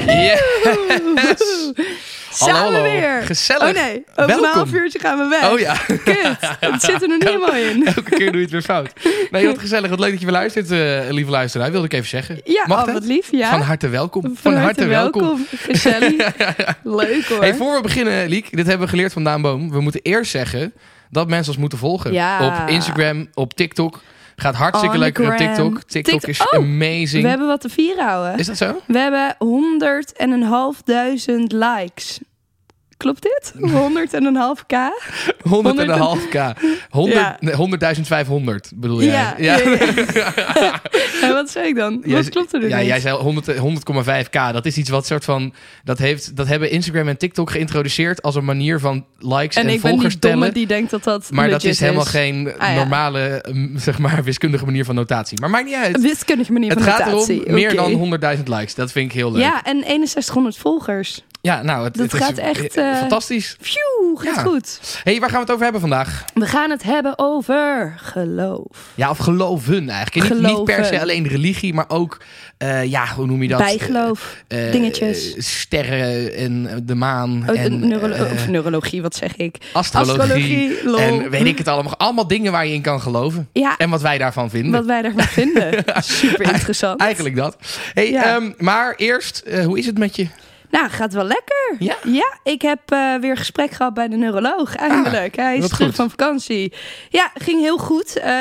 Yes! Hallo, we hallo. weer? Gezellig. Oh nee, over Welkom. een half uurtje gaan we weg. Oh ja. Kut, het zit er nog helemaal in. Elke keer doe je het weer fout. Nee, wat gezellig. Wat leuk dat je weer luistert, eh, lieve luisteraar. Wilde ik even zeggen. Ja, Mag oh, wat lief, ja. Van harte welkom. Van harte welkom. Gezellig. Leuk hoor. Hey, voor we beginnen, Liek, dit hebben we geleerd van Daan Boom. We moeten eerst zeggen dat mensen ons moeten volgen. Ja. Op Instagram, op TikTok. Gaat hartstikke lekker op. TikTok. TikTok Tik- is Oh, amazing. We hebben wat te vieren houden. Is dat zo? We hebben honderd en een half duizend likes. Klopt dit? Honderd en een half k? 100 en een half k. 100 Ja. nee, 100.500 bedoel jij? Ja. ja. ja, En wat zei ik dan? Jij- wat klopt er dus ja, niet? jij zei 100 100,5k. Dat is iets wat soort van. Dat, heeft, dat hebben Instagram en TikTok geïntroduceerd als een manier van likes en, en ik ben volgers die domme tellen. die denkt dat dat Maar dat is helemaal geen Ah, normale, mm, zeg maar, wiskundige manier van notatie. Maar maakt niet uit. Een wiskundige manier Het van gaat notatie. erom meer Oké. dan 100.000 likes. Dat vind ik heel leuk. Ja, en 6100 volgers. Ja, nou, het, Dat het gaat is echt, eh, eh, fantastisch. Phew, gaat Ja. goed. hey, waar gaan we het over hebben vandaag? We gaan het hebben over geloof. Ja, of geloven eigenlijk. En Niet, niet per se alleen religie, maar ook, eh, ja, hoe noem je dat? Bijgeloof. Dingetjes. sterren en de maan. Oh, en, of neurologie, wat zeg ik? astrologie. Astrologie, lol. En weet ik het allemaal. Allemaal dingen waar je in kan geloven. Ja, En wat wij daarvan vinden. wat wij daarvan vinden. Super interessant. Eigenlijk dat. Hey, Ja. ehm, maar eerst, hoe is het met je? Nou, gaat wel lekker. Ja? Ja, ik heb eh, weer gesprek gehad bij de neuroloog. Eindelijk. Hij is terug goed. van vakantie. Ja, ging heel goed. Eh,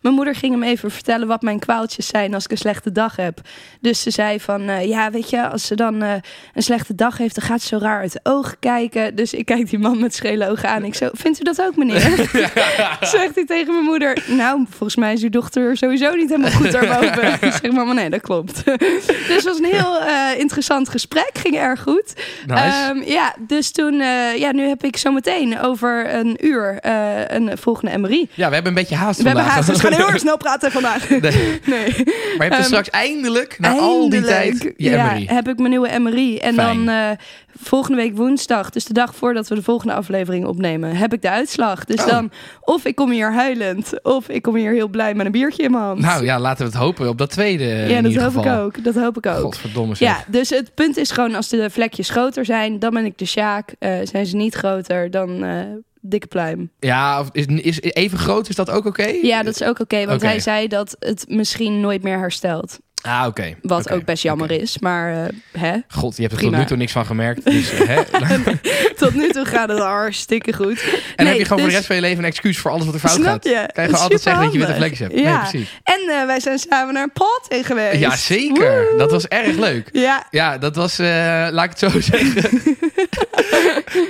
mijn moeder ging hem even vertellen wat mijn kwaaltjes zijn als ik een slechte dag heb. Dus ze zei van, eh, ja, weet je, als ze dan een slechte dag heeft, dan gaat ze zo raar uit de ogen kijken. Dus ik kijk die man met schele ogen aan. Ik zo, vindt u dat ook, meneer? Zegt hij tegen mijn moeder, nou, volgens mij is uw dochter sowieso niet helemaal goed daarboven. Ik zeg, mama, nee, dat klopt. dus het was een heel interessant gesprek. Ging erg goed. Nice. Ehm, ja, dus toen, eh, ja, nu heb ik zometeen over een uur eh, een volgende MRI. ja, we hebben een beetje haast We hebben haast, dus we gaan heel erg snel praten vandaag. Nee. Nee. Maar je hebt er Ehm, straks eindelijk, na al die tijd, je ja, MRI. heb ik mijn nieuwe MRI. En Fijn. dan eh, volgende week woensdag, dus de dag voordat we de volgende aflevering opnemen, heb ik de uitslag. Dus Oh. dan, of ik kom hier huilend, of ik kom hier heel blij met een biertje in mijn hand. Nou ja, laten we het hopen op dat tweede ja, dat hoop geval. ik ook. Dat hoop ik ook. Godverdomme zeg. Ja, dus het punt is gewoon als de vlekjes groter zijn, dan ben ik de Sjaak. Eh, zijn ze niet groter, dan eh, dikke pluim. Ja, of is, is even groot, is dat ook oké? Ja, dat is ook oké, want hij zei dat het misschien nooit meer herstelt. Ah, oké. Wat ook best jammer is, maar eh, hè? God, je hebt er Prima. tot nu toe niks van gemerkt. Dus, hè? tot nu toe gaat het hartstikke goed. En Nee, heb je gewoon voor de dus- rest van je leven een excuus voor alles wat er fout Snap gaat? je? Kan je gewoon altijd zeggen dat je witte vlekjes hebt? Ja. Nee, precies. En eh, wij zijn samen naar een pot in geweest. Ja, zeker. Woe! Dat was erg leuk. Ja, Ja, dat was, eh, laat ik het zo zeggen.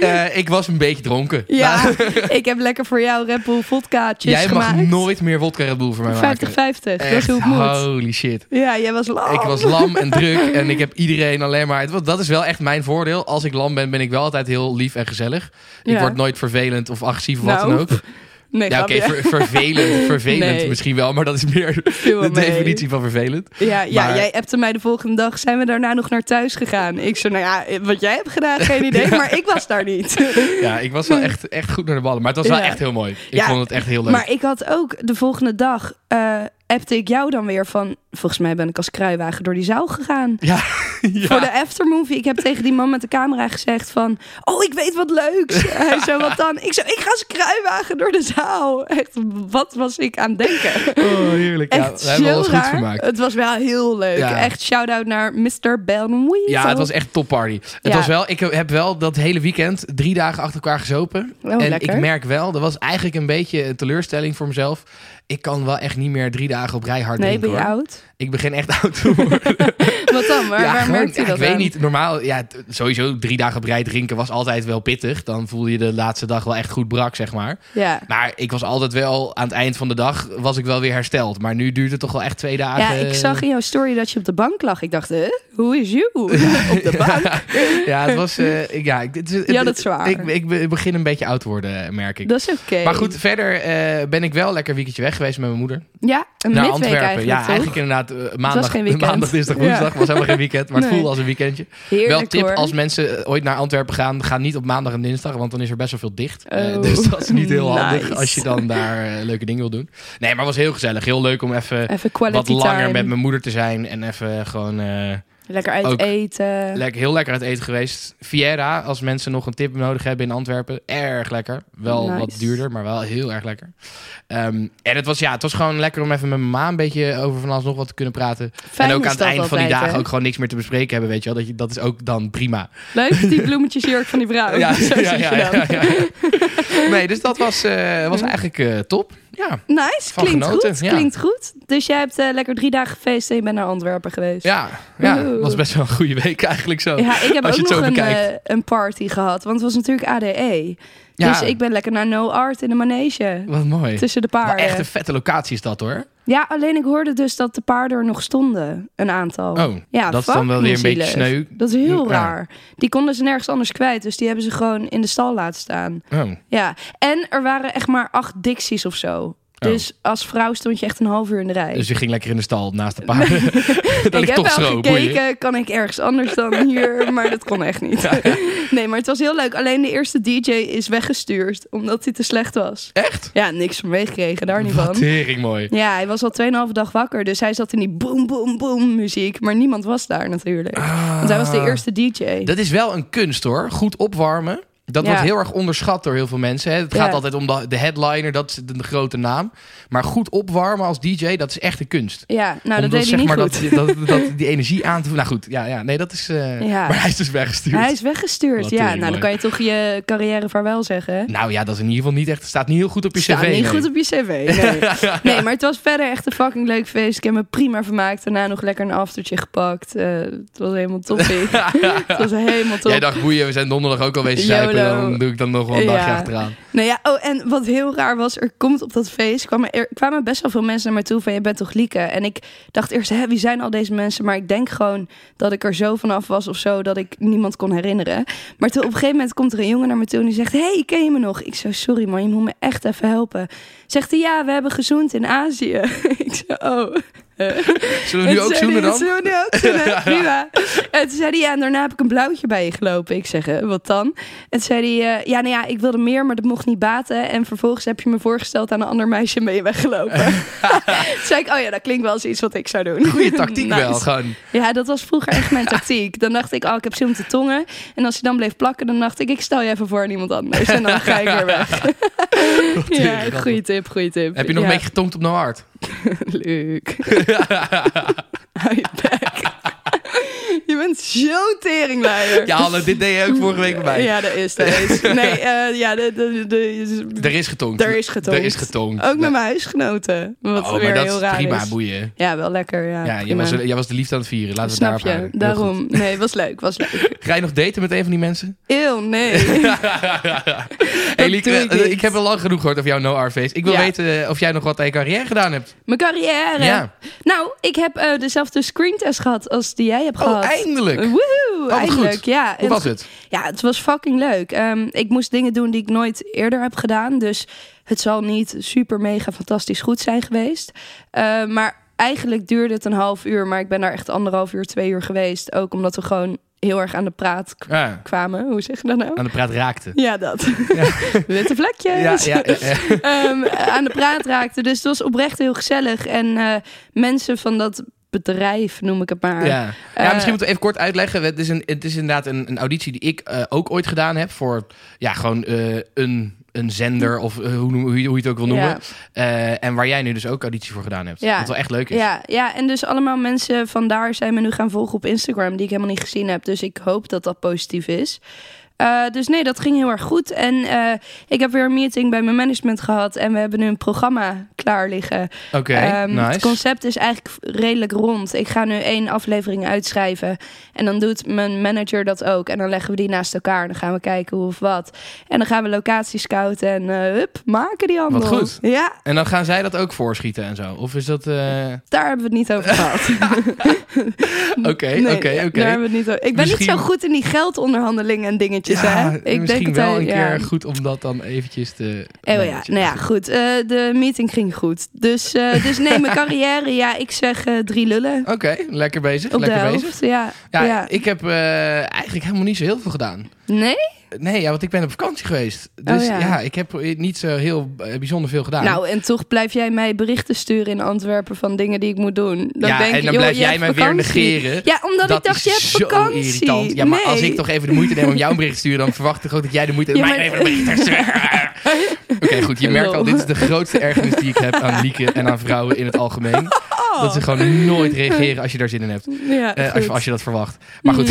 Eh, ik was een beetje dronken. ja. Ik heb lekker voor jou Red Bull vodkaatjes jij mag gemaakt. nooit meer vodka Red Bull voor mij maken. 50-50, dat is hoe het moet. holy shit. Ja, jij was lam. Ik was lam en druk en ik heb iedereen alleen maar... het Dat is wel echt mijn voordeel. Als ik lam ben, ben ik wel altijd heel lief en gezellig. Ik Ja. word nooit vervelend of agressief of wat Nou, dan ook. Nee, Ja, oké, ver- vervelend, vervelend Nee. misschien wel, maar dat is meer de mee. definitie van vervelend. Ja, ja Maar- jij appte mij de volgende dag. Zijn we daarna nog naar thuis gegaan? Ik zei, nou ja, wat jij hebt gedaan, geen idee. Maar ik was daar niet. Ja, ik was wel echt, echt goed naar de ballen, maar het was wel echt heel mooi. Ik vond het echt heel leuk. Maar ik had ook de volgende dag... appte ik jou dan weer van... Volgens mij ben ik als kruiwagen door die zaal gegaan. Ja, ja. Voor de aftermovie. Ik heb tegen die man met de camera gezegd van... Oh, ik weet wat leuks. Hij zo, wat dan? Ik zo, ik ga als kruiwagen door de zaal. Echt, wat was ik aan het denken? Oh, heerlijk. Ja, Echt we hebben alles goed raar. vermaakt. Het was wel heel leuk. Ja. Echt shout-out naar Mr. Ben Ja, het was echt top party. Het was wel, ik heb wel dat hele weekend drie dagen achter elkaar gezopen. Oh, en lekker. ik merk wel, dat was eigenlijk een beetje een teleurstelling voor mezelf. Ik kan wel echt niet meer drie dagen op rij hard Nee, drinken. ben je hoor. oud? Ik begin echt oud te worden. Wat dan? Waar, ja, waar gewoon- merkt u ja, dat Ik weet niet. Normaal, ja, sowieso drie dagen rij drinken was altijd wel pittig. Dan voelde je de laatste dag wel echt goed brak, zeg maar. Ja. Maar ik was altijd wel, aan het eind van de dag was ik wel weer hersteld. Maar nu duurt het toch wel echt twee dagen. ja, ik zag in jouw story dat je op de bank lag. Ik dacht, hè? Hoe is you? op de bank? Ja, het was... eh, ik- ja, ik, het, Ja, dat is waar. Ik, ik, be- ik begin een beetje oud te worden, merk ik. Dat is oké. Maar goed, verder eh, ben ik wel lekker weekendje weg geweest met mijn moeder. Ja, een naar midweek Antwerpen. eigenlijk, ja, toch? eigenlijk inderdaad eh, maandag, maandag, dinsdag, Ja. woensdag. was helemaal geen weekend, maar het Nee. voelde als een weekendje. Heerlijk wel tip, hoor. als mensen eh, ooit naar Antwerpen gaan, ga niet op maandag en dinsdag, want dan is er best wel veel dicht. Eh, Oh. dus dat is niet heel handig als je dan daar leuke dingen wil doen. Nee, maar het was heel gezellig. Heel leuk om even wat langer time. met mijn moeder te zijn en even gewoon... Lekker uit ook eten. Lekker, heel lekker uit eten geweest. Viera, als mensen nog een tip nodig hebben in Antwerpen. Erg lekker. Wel Nice. wat duurder, maar wel heel erg lekker. Ehm, en het was, ja, het was gewoon lekker om even met mijn ma een beetje over van alles nog wat te kunnen praten. Fijn en ook aan het dat eind van die dagen hè? ook gewoon niks meer te bespreken hebben, weet je wel. Dat, je, dat is ook dan prima. Leuk, die bloemetjesjurk van die vrouw. Ja, ja, ja. Nee, dus dat was, eh, was eigenlijk eh, top. Ja, Nice, klinkt genoten, goed. ja. Klinkt goed. Dus jij hebt eh, lekker drie dagen gefeest en je bent naar Antwerpen geweest. ja, ja. Oeh. was best wel een goede week eigenlijk zo. Ja, ik heb ook nog een, eh, een party gehad, want het was natuurlijk ADE. Ja. Dus ik ben lekker naar No Art in de manege. Wat mooi. Tussen de paarden. echt een vette locatie is dat hoor. Ja, alleen ik hoorde dus dat de paarden er nog stonden. Een aantal. Oh, ja, dat is dan wel weer een beetje sneu. Dat is heel Ja. raar. Die konden ze nergens anders kwijt, dus die hebben ze gewoon in de stal laten staan. Oh. Ja, en er waren echt maar acht Dixies of zo. Dus als vrouw stond je echt een half uur in de rij. Oh. Dus je ging lekker in de stal naast de paarden. Ik heb toch wel gekeken, kan ik ergens anders dan hier, maar dat kon echt niet. Nee, maar het was heel leuk. Alleen de eerste DJ is weggestuurd, omdat hij te slecht was. Echt? Ja, niks van meegekregen, daar niet Wat van. tering mooi. Ja, hij was al 2,5 dag wakker, dus hij zat in die boom, boom, boom muziek. Maar niemand was daar natuurlijk. Want hij was de eerste DJ. Ah. Dat is wel een kunst hoor. Goed opwarmen. Dat Ja. wordt heel erg onderschat door heel veel mensen. Hè. Het gaat Ja. altijd om de, de headliner, dat is de, de grote naam. Maar goed opwarmen als DJ, dat is echt een kunst. Ja, nou om dat deed hij niet maar goed. Dat, dat, dat, die energie aan te voelen. Nou goed, ja, ja, nee, dat is. eh, Ja. Maar hij is dus weggestuurd. Hij is weggestuurd. Wat Ja, nou dan kan je toch je carrière vaarwel zeggen. hè? Nou ja, dat is in ieder geval niet echt. Staat niet heel goed op je Staat cv. niet nee. goed op je cv. Nee. nee, maar het was verder echt een fucking leuk feest. Ik heb me prima vermaakt. Daarna nog lekker een aftertje gepakt. Eh, het was helemaal toppie. het was helemaal top. Jij dacht, boeien, we zijn donderdag ook al wezen zuipen. YOLO. Dan doe ik dan nog wel een dagje achteraan. Nou ja, oh, en wat heel raar was, er komt op dat feest, kwamen, er kwamen best wel veel mensen naar mij toe van, je bent toch Lieke? En ik dacht eerst, hè, wie zijn al deze mensen? Maar ik denk gewoon dat ik er zo vanaf was of zo, dat ik niemand kon herinneren. Maar toen op een gegeven moment komt er een jongen naar me toe en die zegt, hey, ken je me nog? Ik zo, sorry man, je moet me echt even helpen. Zegt hij, ja, we hebben gezoend in Azië. ik zo, oh. Zullen we nu ook zoenen dan? Zullen we nu ook zoenen? Prima. En toen zei hij, ja, en daarna heb ik een blauwtje bij je gelopen. Ik zeg, "Eh, wat dan? En toen zei hij, eh, ja, nou ja, ik wilde meer, maar dat mocht niet baten. En vervolgens heb je me voorgesteld aan een ander meisje je weggelopen. toen zei ik, oh ja, dat klinkt wel als iets wat ik zou doen. Goeie tactiek Nice. wel. Gewoon. Ja, dat was vroeger echt mijn tactiek. Dan dacht ik, oh, ik heb zin om te tongen. En als hij dan bleef plakken, dan dacht ik, ik stel je even voor aan iemand anders. En dan ga ik weer weg. ja, goede tip, goede tip. Heb je nog ja. een beetje getonkt op No Art? Leuk je bek. Je bent zo'n teringleier. Ja, Anne, dit deed je ook vorige week bij mij. Ja, dat is, dat is. Nee, eh, ja, de, de, de, Er is getonkt. er is getonkt. Er is getonkt. Ook met mijn huisgenoten. Wat Oh, weer maar dat heel raar prima, is. boeien. Ja, wel lekker. Ja, Ja, jij was, jij was de liefde aan het vieren. Laten we Snap het daarop je, daarom. Nee, was leuk, was leuk. Ga je nog daten met een van die mensen? Eeuw, nee. Hey, Lieke, doe ik eh, ik heb al lang genoeg gehoord over jouw No Art feest. Ik wil Ja. weten eh, of jij nog wat aan je carrière gedaan hebt. Mijn carrière. Ja. Nou, ik heb eh, dezelfde screentest gehad als die jij hebt Oh, gehad. eindelijk. Woehoe, wat eindelijk. goed. Ja, Hoe was het? Ja, het was fucking leuk. Ehm, ik moest dingen doen die ik nooit eerder heb gedaan. Dus het zal niet super mega fantastisch goed zijn geweest. Eh, maar eigenlijk duurde het een half uur. Maar ik ben daar echt anderhalf uur, twee uur geweest. Ook omdat we gewoon heel erg aan de praat Ja, kwamen. Hoe zeg je dat nou? aan de praat raakte. Ja, dat. Witte vlekjes. ja, ja, ja. Ehm, aan de praat raakte. Dus het was oprecht heel gezellig. En eh, mensen van dat bedrijf, noem ik het maar. Ja. ja, Eh, misschien moeten we even kort uitleggen. Het is, een, het is inderdaad een, een auditie die ik eh, ook ooit gedaan heb. Voor ja, gewoon eh, een, een zender of hoe, hoe, je- hoe je het ook wil noemen. Ja. En waar jij nu dus ook auditie voor gedaan hebt. Ja. Wat wel echt leuk is. Ja, ja, en dus allemaal mensen vandaar zijn me nu gaan volgen op Instagram die ik helemaal niet gezien heb. Dus ik hoop dat dat positief is. Dus nee, dat ging heel erg goed. En ik heb weer een meeting bij mijn management gehad. En we hebben nu een programma klaar liggen. Oké, Ehm, nice. Het concept is eigenlijk redelijk rond. Ik ga nu één aflevering uitschrijven. En dan doet mijn manager dat ook. En dan leggen we die naast elkaar. En dan gaan we kijken hoe of wat. En dan gaan we locaties scouten. En eh, hup, maken die handel. Wat goed. Ja, En dan gaan zij dat ook voorschieten en zo? Of is dat... eh, daar hebben we het niet over gehad. Oké, oké, oké. daar hebben we het niet over. Ik ben niet zo goed in die geldonderhandelingen en dingetjes. Ja, hè? Ik misschien denk wel dat, een keer ja. goed om dat dan eventjes te... Oh ja, nou ja, goed. Eh, de meeting ging goed. Dus, eh, dus nee, mijn carrière, ja, ik zeg eh, drie lullen. Oké, lekker bezig, Op de lekker helft, bezig. ja. Ja, ja. ik heb eh, eigenlijk helemaal niet zo heel veel gedaan. Nee? Nee, ja, want ik ben op vakantie geweest. Dus Oh ja. ja. ik heb niet zo heel eh, bijzonder veel gedaan. Nou, en toch blijf jij mij berichten sturen in Antwerpen van dingen die ik moet doen. Dan ja, denk en dan joh, blijf jij mij weer negeren. Ja, omdat dat ik dacht, je hebt vakantie. irritant. Ja, maar als ik toch even de moeite neem om jou een bericht te sturen, dan verwacht ik ook dat jij de moeite Ja, neemt maar- mij even een bericht te sturen. Oké, goed. Je merkt al, dit is de grootste ergernis die ik heb aan Lieke en aan vrouwen in het algemeen. Dat ze gewoon nooit reageren als je daar zin in hebt. Ja, Eh, als, je, als je dat verwacht. Maar goed,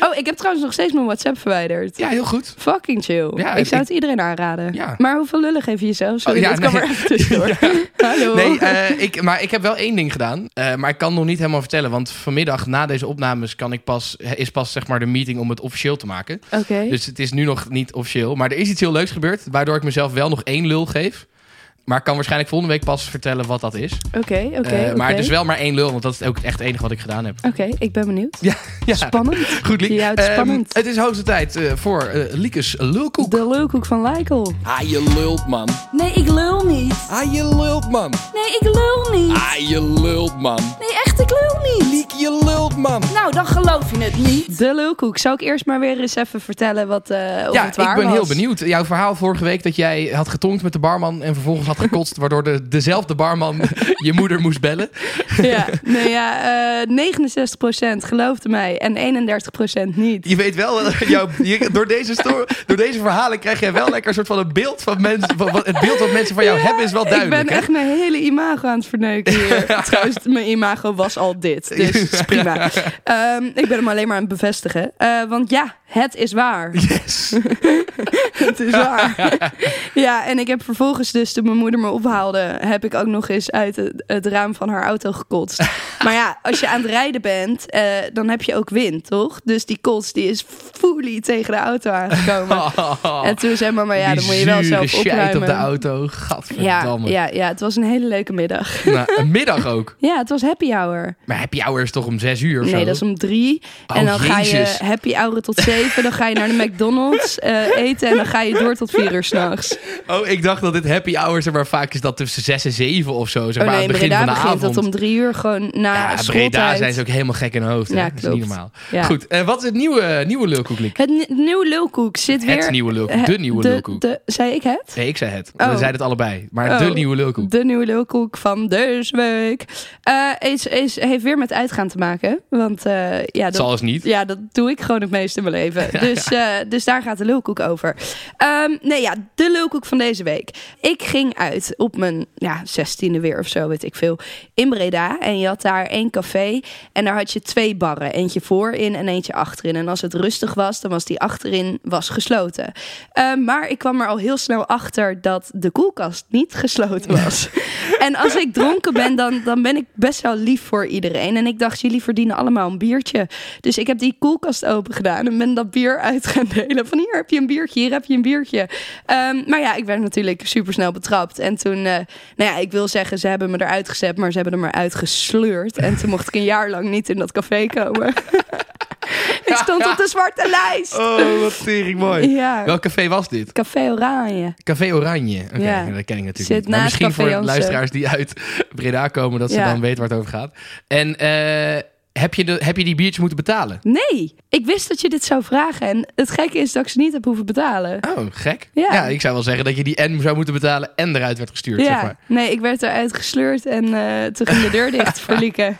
Oh, ik heb trouwens nog steeds mijn WhatsApp verwijderd. Ja, heel goed. Fucking chill. Ja, ik zou ik- het iedereen aanraden. Ja. Maar hoeveel lullen geef je jezelf? Sorry, Oh, ja, dat kwam nee. er even tussendoor. Hallo. Nee, eh, ik, maar ik heb wel één ding gedaan. Eh, maar ik kan nog niet helemaal vertellen. Want vanmiddag na deze opnames kan ik pas, is pas zeg maar de meeting om het officieel te maken. Oké. Dus het is nu nog niet officieel. Maar er is iets heel leuks gebeurd. Waardoor ik mezelf wel nog één lul geef. Maar ik kan waarschijnlijk volgende week pas vertellen wat dat is. Oké, oké. Eh, maar het is wel maar één lul. Want dat is ook echt het enige wat ik gedaan heb. Oké, ik ben benieuwd. Ja, ja. Spannend. Goed, Liek. Je houdt Ehm, spannend. het is hoogste tijd eh, voor eh Liekes lulkoek. De lulkoek van Lykel. Ah, je lult, man. Nee, ik lul niet. Ah, je lult, man. Nee, ik lul niet. Ah, je lult, man. Nee, echt, ik lul niet. Liek, je lult, man. Nou, dan geloof je het niet. De lulkoek. Zou ik eerst maar weer eens even vertellen wat eh of Ja, het waar ik ben was? heel benieuwd. Jouw verhaal vorige week dat jij had getonkt met de barman en vervolgens had gekotst, waardoor de, dezelfde barman je moeder moest bellen. Ja, nee, ja eh 69% geloofde mij en 31% niet. Je weet wel, eh, je, door, deze sto- door deze verhalen krijg jij wel lekker een soort van een beeld van mensen. Van, het beeld wat mensen van jou Ja, hebben is wel duidelijk. Ik ben hè? echt mijn hele imago aan het verneuken hier. Trouwens, mijn imago was al dit. Dus prima. Ehm, ik ben hem alleen maar aan het bevestigen. Eh, want ja, het is waar. Yes. Het is waar. ja, en ik heb vervolgens dus, mijn moeder me ophaalde... heb ik ook nog eens uit het, het raam van haar auto gekotst. maar ja, als je aan het rijden bent, eh, dan heb je ook wind, toch? Dus die kots, die is fully tegen de auto aangekomen. En toen zei mama, ja, dan moet je wel zelf opruimen. op de auto. Ja, Gadverdamme. ja, ja, het was een hele leuke middag. Nou, een middag ook. Ja, het was happy hour. Maar happy hour is toch om zes uur of zo? Nee, dat is om drie. Oh, en dan ga je happy hour tot zeven. Dan ga je naar de McDonald's eh, eten. En dan ga je door tot vier uur s'nachts. Oh, ik dacht dat dit happy hour, maar, vaak is dat tussen zes en zeven of zo. Zeg maar, aan het begin van de begint dat om drie uur gewoon na ja. Breda zijn ze ook helemaal gek in hun hoofd. Ja, dat is niet normaal. Goed, en wat is het nieuwe, nieuwe lulkoeklik? Het ni- nieuwe lulkoek zit weer... Het nieuwe lulkoek, de nieuwe lulkoek. De, zei ik het? Nee, ik zei het. We zeiden het allebei. Maar de nieuwe lulkoek. De nieuwe lulkoek van deze week. Is, is, heeft weer met uitgaan te maken. Want ja, dat, Zal eens niet. Ja, dat doe ik gewoon het meest in mijn leven. Dus, dus daar gaat de lulkoek over. Nee, ja, de lulkoek van deze week. Ik ging uit op mijn ja, zestiende weer of zo, weet ik veel. In Breda. En je had daar één café. En daar had je twee barren. Eentje voorin en eentje achterin. En als het rustig was, dan was die achterin was gesloten. Ehm, maar ik kwam er al heel snel achter dat de koelkast niet gesloten was. en als ik dronken ben, dan, dan ben ik best wel lief voor iedereen. En ik dacht, jullie verdienen allemaal een biertje. Dus ik heb die koelkast open gedaan en ben dat bier uit gaan delen. Van hier heb je een biertje, hier heb je een biertje. Ehm, maar ja, ik werd natuurlijk super snel betrapt. En toen, eh, nou ja, ik wil zeggen, ze hebben me eruit gezet, maar ze hebben er maar uitgesleurd. En toen mocht ik een jaar lang niet in dat café komen. ik stond op de zwarte lijst. Oh, wat tering mooi. Ja, Welk café was dit? Café Oranje. Café Oranje. Oké, Ja. dat ken ik natuurlijk Zit niet. Maar misschien voor luisteraars die uit Breda komen, dat ze Ja. dan weten waar het over gaat. En eh, heb, je de, heb je die biertjes moeten betalen? Nee, ik wist dat je dit zou vragen. En het gekke is dat ik ze niet heb hoeven betalen. Oh, gek. Ja. ik zou wel zeggen dat je die en zou moeten betalen en eruit werd gestuurd, ja, zeg maar. nee, ik werd eruit gesleurd en eh, toen ging de deur dicht voor Lieke.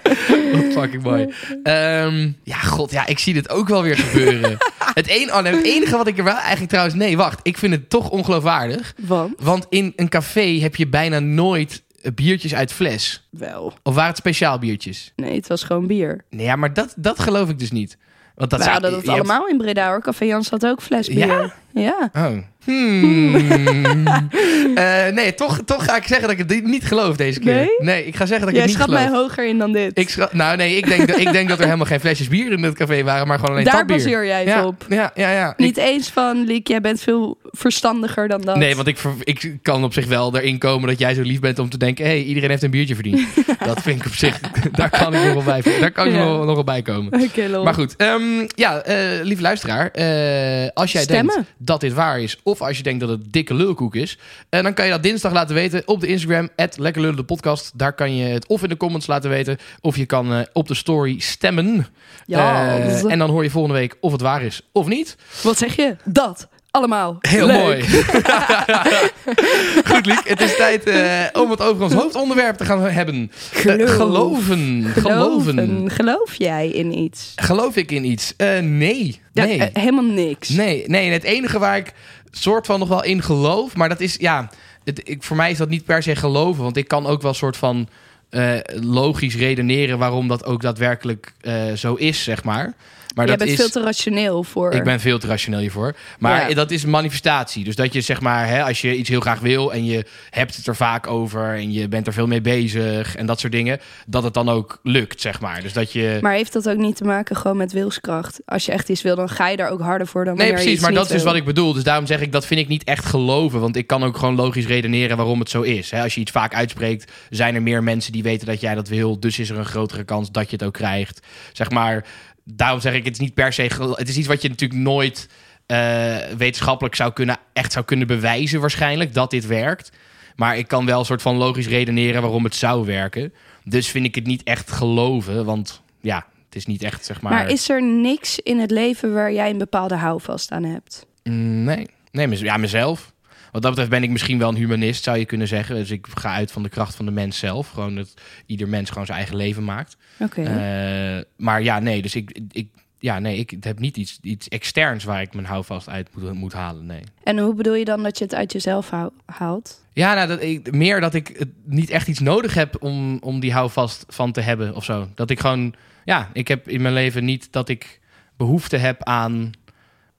Wat fucking mooi. Ehm, ja, god, ja, ik zie dit ook wel weer gebeuren. het, een, oh, nee, het enige wat ik er wel eigenlijk trouwens... Nee, wacht. Ik vind het toch ongeloofwaardig. Want? Want in een café heb je bijna nooit biertjes uit fles. Wel. Of waren het speciaal biertjes? Nee, het was gewoon bier. Nee, ja, maar dat, dat geloof ik dus niet. Want dat We hadden dat allemaal in Breda hoor. Café Jans had ook fles bier. Ja. Oh. Hmm. Eh, nee, toch, toch ga ik zeggen dat ik het niet geloof deze keer. Nee? ik ga zeggen dat ik Jij het niet schat geloof. mij hoger in dan dit. Ik schat, nou nee, ik denk, dat, ik denk dat er helemaal geen flesjes bier in het café waren, maar gewoon alleen Daar tapbier. baseer jij het ja, op. Ja, ja, ja. Niet eens van, Liek, jij bent veel verstandiger dan dat. Nee, want ik, ik kan op zich wel erin komen dat jij zo lief bent om te denken... hé, hey, iedereen heeft een biertje verdiend. dat vind ik op zich... Daar kan ik nog wel bij, daar kan ik Ja. nog, nog wel bij komen. Maar goed, ehm, ja, eh, lieve luisteraar. eh, als jij Stemmen. denkt dat dit waar is... of als je denkt dat het dikke lulkoek is... eh, dan kan je dat dinsdag laten weten op de Instagram... Lekker Lullen de podcast. Daar kan je het of in de comments laten weten... of je kan eh, op de story stemmen. Ja, Eh, en dan hoor je volgende week of het waar is of niet. Wat zeg je? Dat. Allemaal. Heel Leuk. mooi. Goed, Liek. Het is tijd eh, om het over ons hoofdonderwerp te gaan hebben. Eh, geloven. Geloven. Geloven. Geloof jij in iets? Geloof ik in iets? Eh, nee. Helemaal niks. Nee, nee. En het enige waar ik soort van nog wel in geloof, maar dat is, ja, het, ik, voor mij is dat niet per se geloven, want ik kan ook wel soort van logisch redeneren waarom dat ook daadwerkelijk zo is, zeg maar. Maar jij dat bent is, veel te rationeel voor. ik ben veel te rationeel hiervoor. Maar Ja. dat is manifestatie. Dus dat je zeg maar, hè, als je iets heel graag wil en je hebt het er vaak over en je bent er veel mee bezig en dat soort dingen, dat het dan ook lukt, zeg maar. Dus dat je. Maar heeft dat ook niet te maken gewoon met wilskracht? Als je echt iets wil, dan ga je daar ook harder voor dan Nee, precies, maar dat is dus wat ik bedoel. Dus daarom zeg ik, dat vind ik niet echt geloven. Want ik kan ook gewoon logisch redeneren waarom het zo is. Hè, als je iets vaak uitspreekt, zijn er meer mensen die weten dat jij dat wil. Dus is er een grotere kans dat je het ook krijgt. Zeg maar, daarom zeg ik, het is niet per se... Het is iets wat je natuurlijk nooit eh, wetenschappelijk zou kunnen, echt zou kunnen bewijzen waarschijnlijk, dat dit werkt. Maar ik kan wel een soort van logisch redeneren waarom het zou werken. Dus vind ik het niet echt geloven, want ja, het is niet echt, zeg maar... Maar is er niks in het leven waar jij een bepaalde houvast aan hebt? Mm, Nee, nee ja, mezelf. Wat dat betreft ben ik misschien wel een humanist, zou je kunnen zeggen. Dus ik ga uit van de kracht van de mens zelf. Gewoon dat ieder mens gewoon zijn eigen leven maakt. Oké. Eh, maar ja, nee, dus ik, ik, ja, nee, ik heb niet iets, iets externs waar ik mijn houvast uit moet, moet halen. Nee. En hoe bedoel je dan dat je het uit jezelf haalt? Ja, nou, dat ik, meer dat ik het niet echt iets nodig heb om, om die houvast van te hebben of zo. Dat ik gewoon, ja, ik heb in mijn leven niet dat ik behoefte heb aan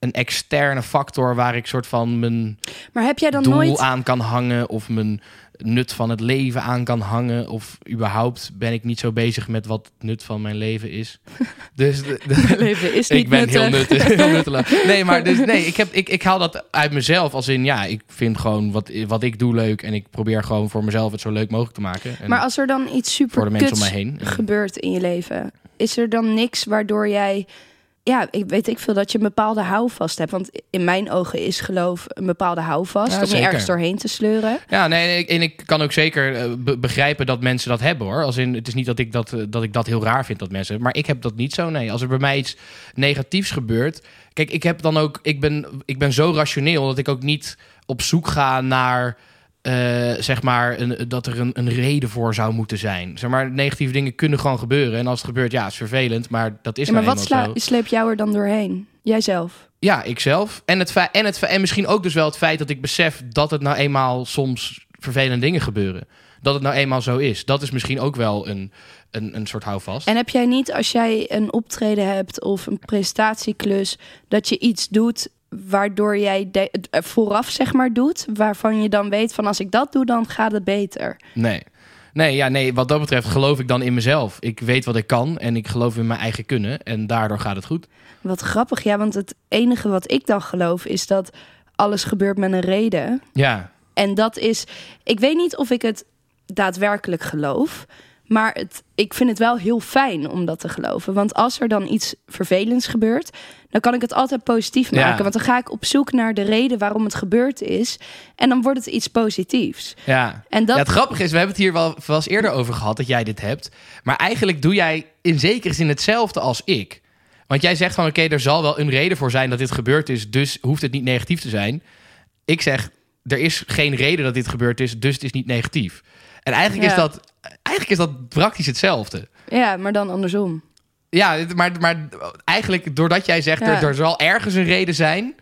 een externe factor waar ik soort van mijn Maar heb jij dan doel nooit... aan kan hangen of mijn nut van het leven aan kan hangen of überhaupt ben ik niet zo bezig met wat het nut van mijn leven is. Dus de- de- leven is niet ik ben heel, nuttig. heel nutteloos. Nee, maar dus nee, ik, heb, ik, ik haal dat uit mezelf als in ja, ik vind gewoon wat, wat ik doe leuk en ik probeer gewoon voor mezelf het zo leuk mogelijk te maken. En Maar als er dan iets super voor de mensen om mij heen. gebeurt in je leven, is er dan niks waardoor jij... Ja, ik weet ik veel dat je een bepaalde houvast hebt. Want in mijn ogen is geloof een bepaalde houvast Ja, om je ergens doorheen te sleuren. Ja, nee, nee, en ik kan ook zeker eh, be- begrijpen dat mensen dat hebben hoor. Als in, het is niet dat ik dat, eh, dat ik dat heel raar vind dat mensen, maar ik heb dat niet zo. Nee, als er bij mij iets negatiefs gebeurt, kijk, ik heb dan ook, ik ben, ik ben zo rationeel dat ik ook niet op zoek ga naar, eh, zeg maar, een, dat er een, een reden voor zou moeten zijn. Zeg maar, negatieve dingen kunnen gewoon gebeuren en als het gebeurt, ja, is vervelend, maar dat is Ja, maar nou wat zo. sleep jou er dan doorheen? Jijzelf. Ja, ikzelf. En, het en, het en misschien ook dus wel het feit dat ik besef dat het nou eenmaal soms vervelende dingen gebeuren. Dat het nou eenmaal zo is. Dat is misschien ook wel een, een, een soort houvast. En heb jij niet, als jij een optreden hebt of een presentatieklus, dat je iets doet waardoor jij de- eh, vooraf zeg maar doet, waarvan je dan weet van als ik dat doe, dan gaat het beter. Nee. Nee, ja, nee, wat dat betreft geloof ik dan in mezelf. Ik weet wat ik kan en ik geloof in mijn eigen kunnen. En daardoor gaat het goed. Wat grappig, ja, want het enige wat ik dan geloof is dat alles gebeurt met een reden. Ja, En dat is, ik weet niet of ik het daadwerkelijk geloof, maar het, ik vind het wel heel fijn om dat te geloven. Want als er dan iets vervelends gebeurt, dan kan ik het altijd positief Ja. maken. Want dan ga ik op zoek naar de reden waarom het gebeurd is. En dan wordt het iets positiefs. ja. En dat, Ja, het grappige is, we hebben het hier wel, wel eens eerder over gehad dat jij dit hebt. Maar eigenlijk doe jij in zekere zin hetzelfde als ik. Want jij zegt van oké, er zal wel een reden voor zijn dat dit gebeurd is, dus hoeft het niet negatief te zijn. Ik zeg, er is geen reden dat dit gebeurd is, dus het is niet negatief. En eigenlijk, is, dat, eigenlijk is dat praktisch hetzelfde. ja, maar dan andersom. Ja, maar, maar eigenlijk doordat jij zegt, Ja. er, er zal ergens een reden zijn,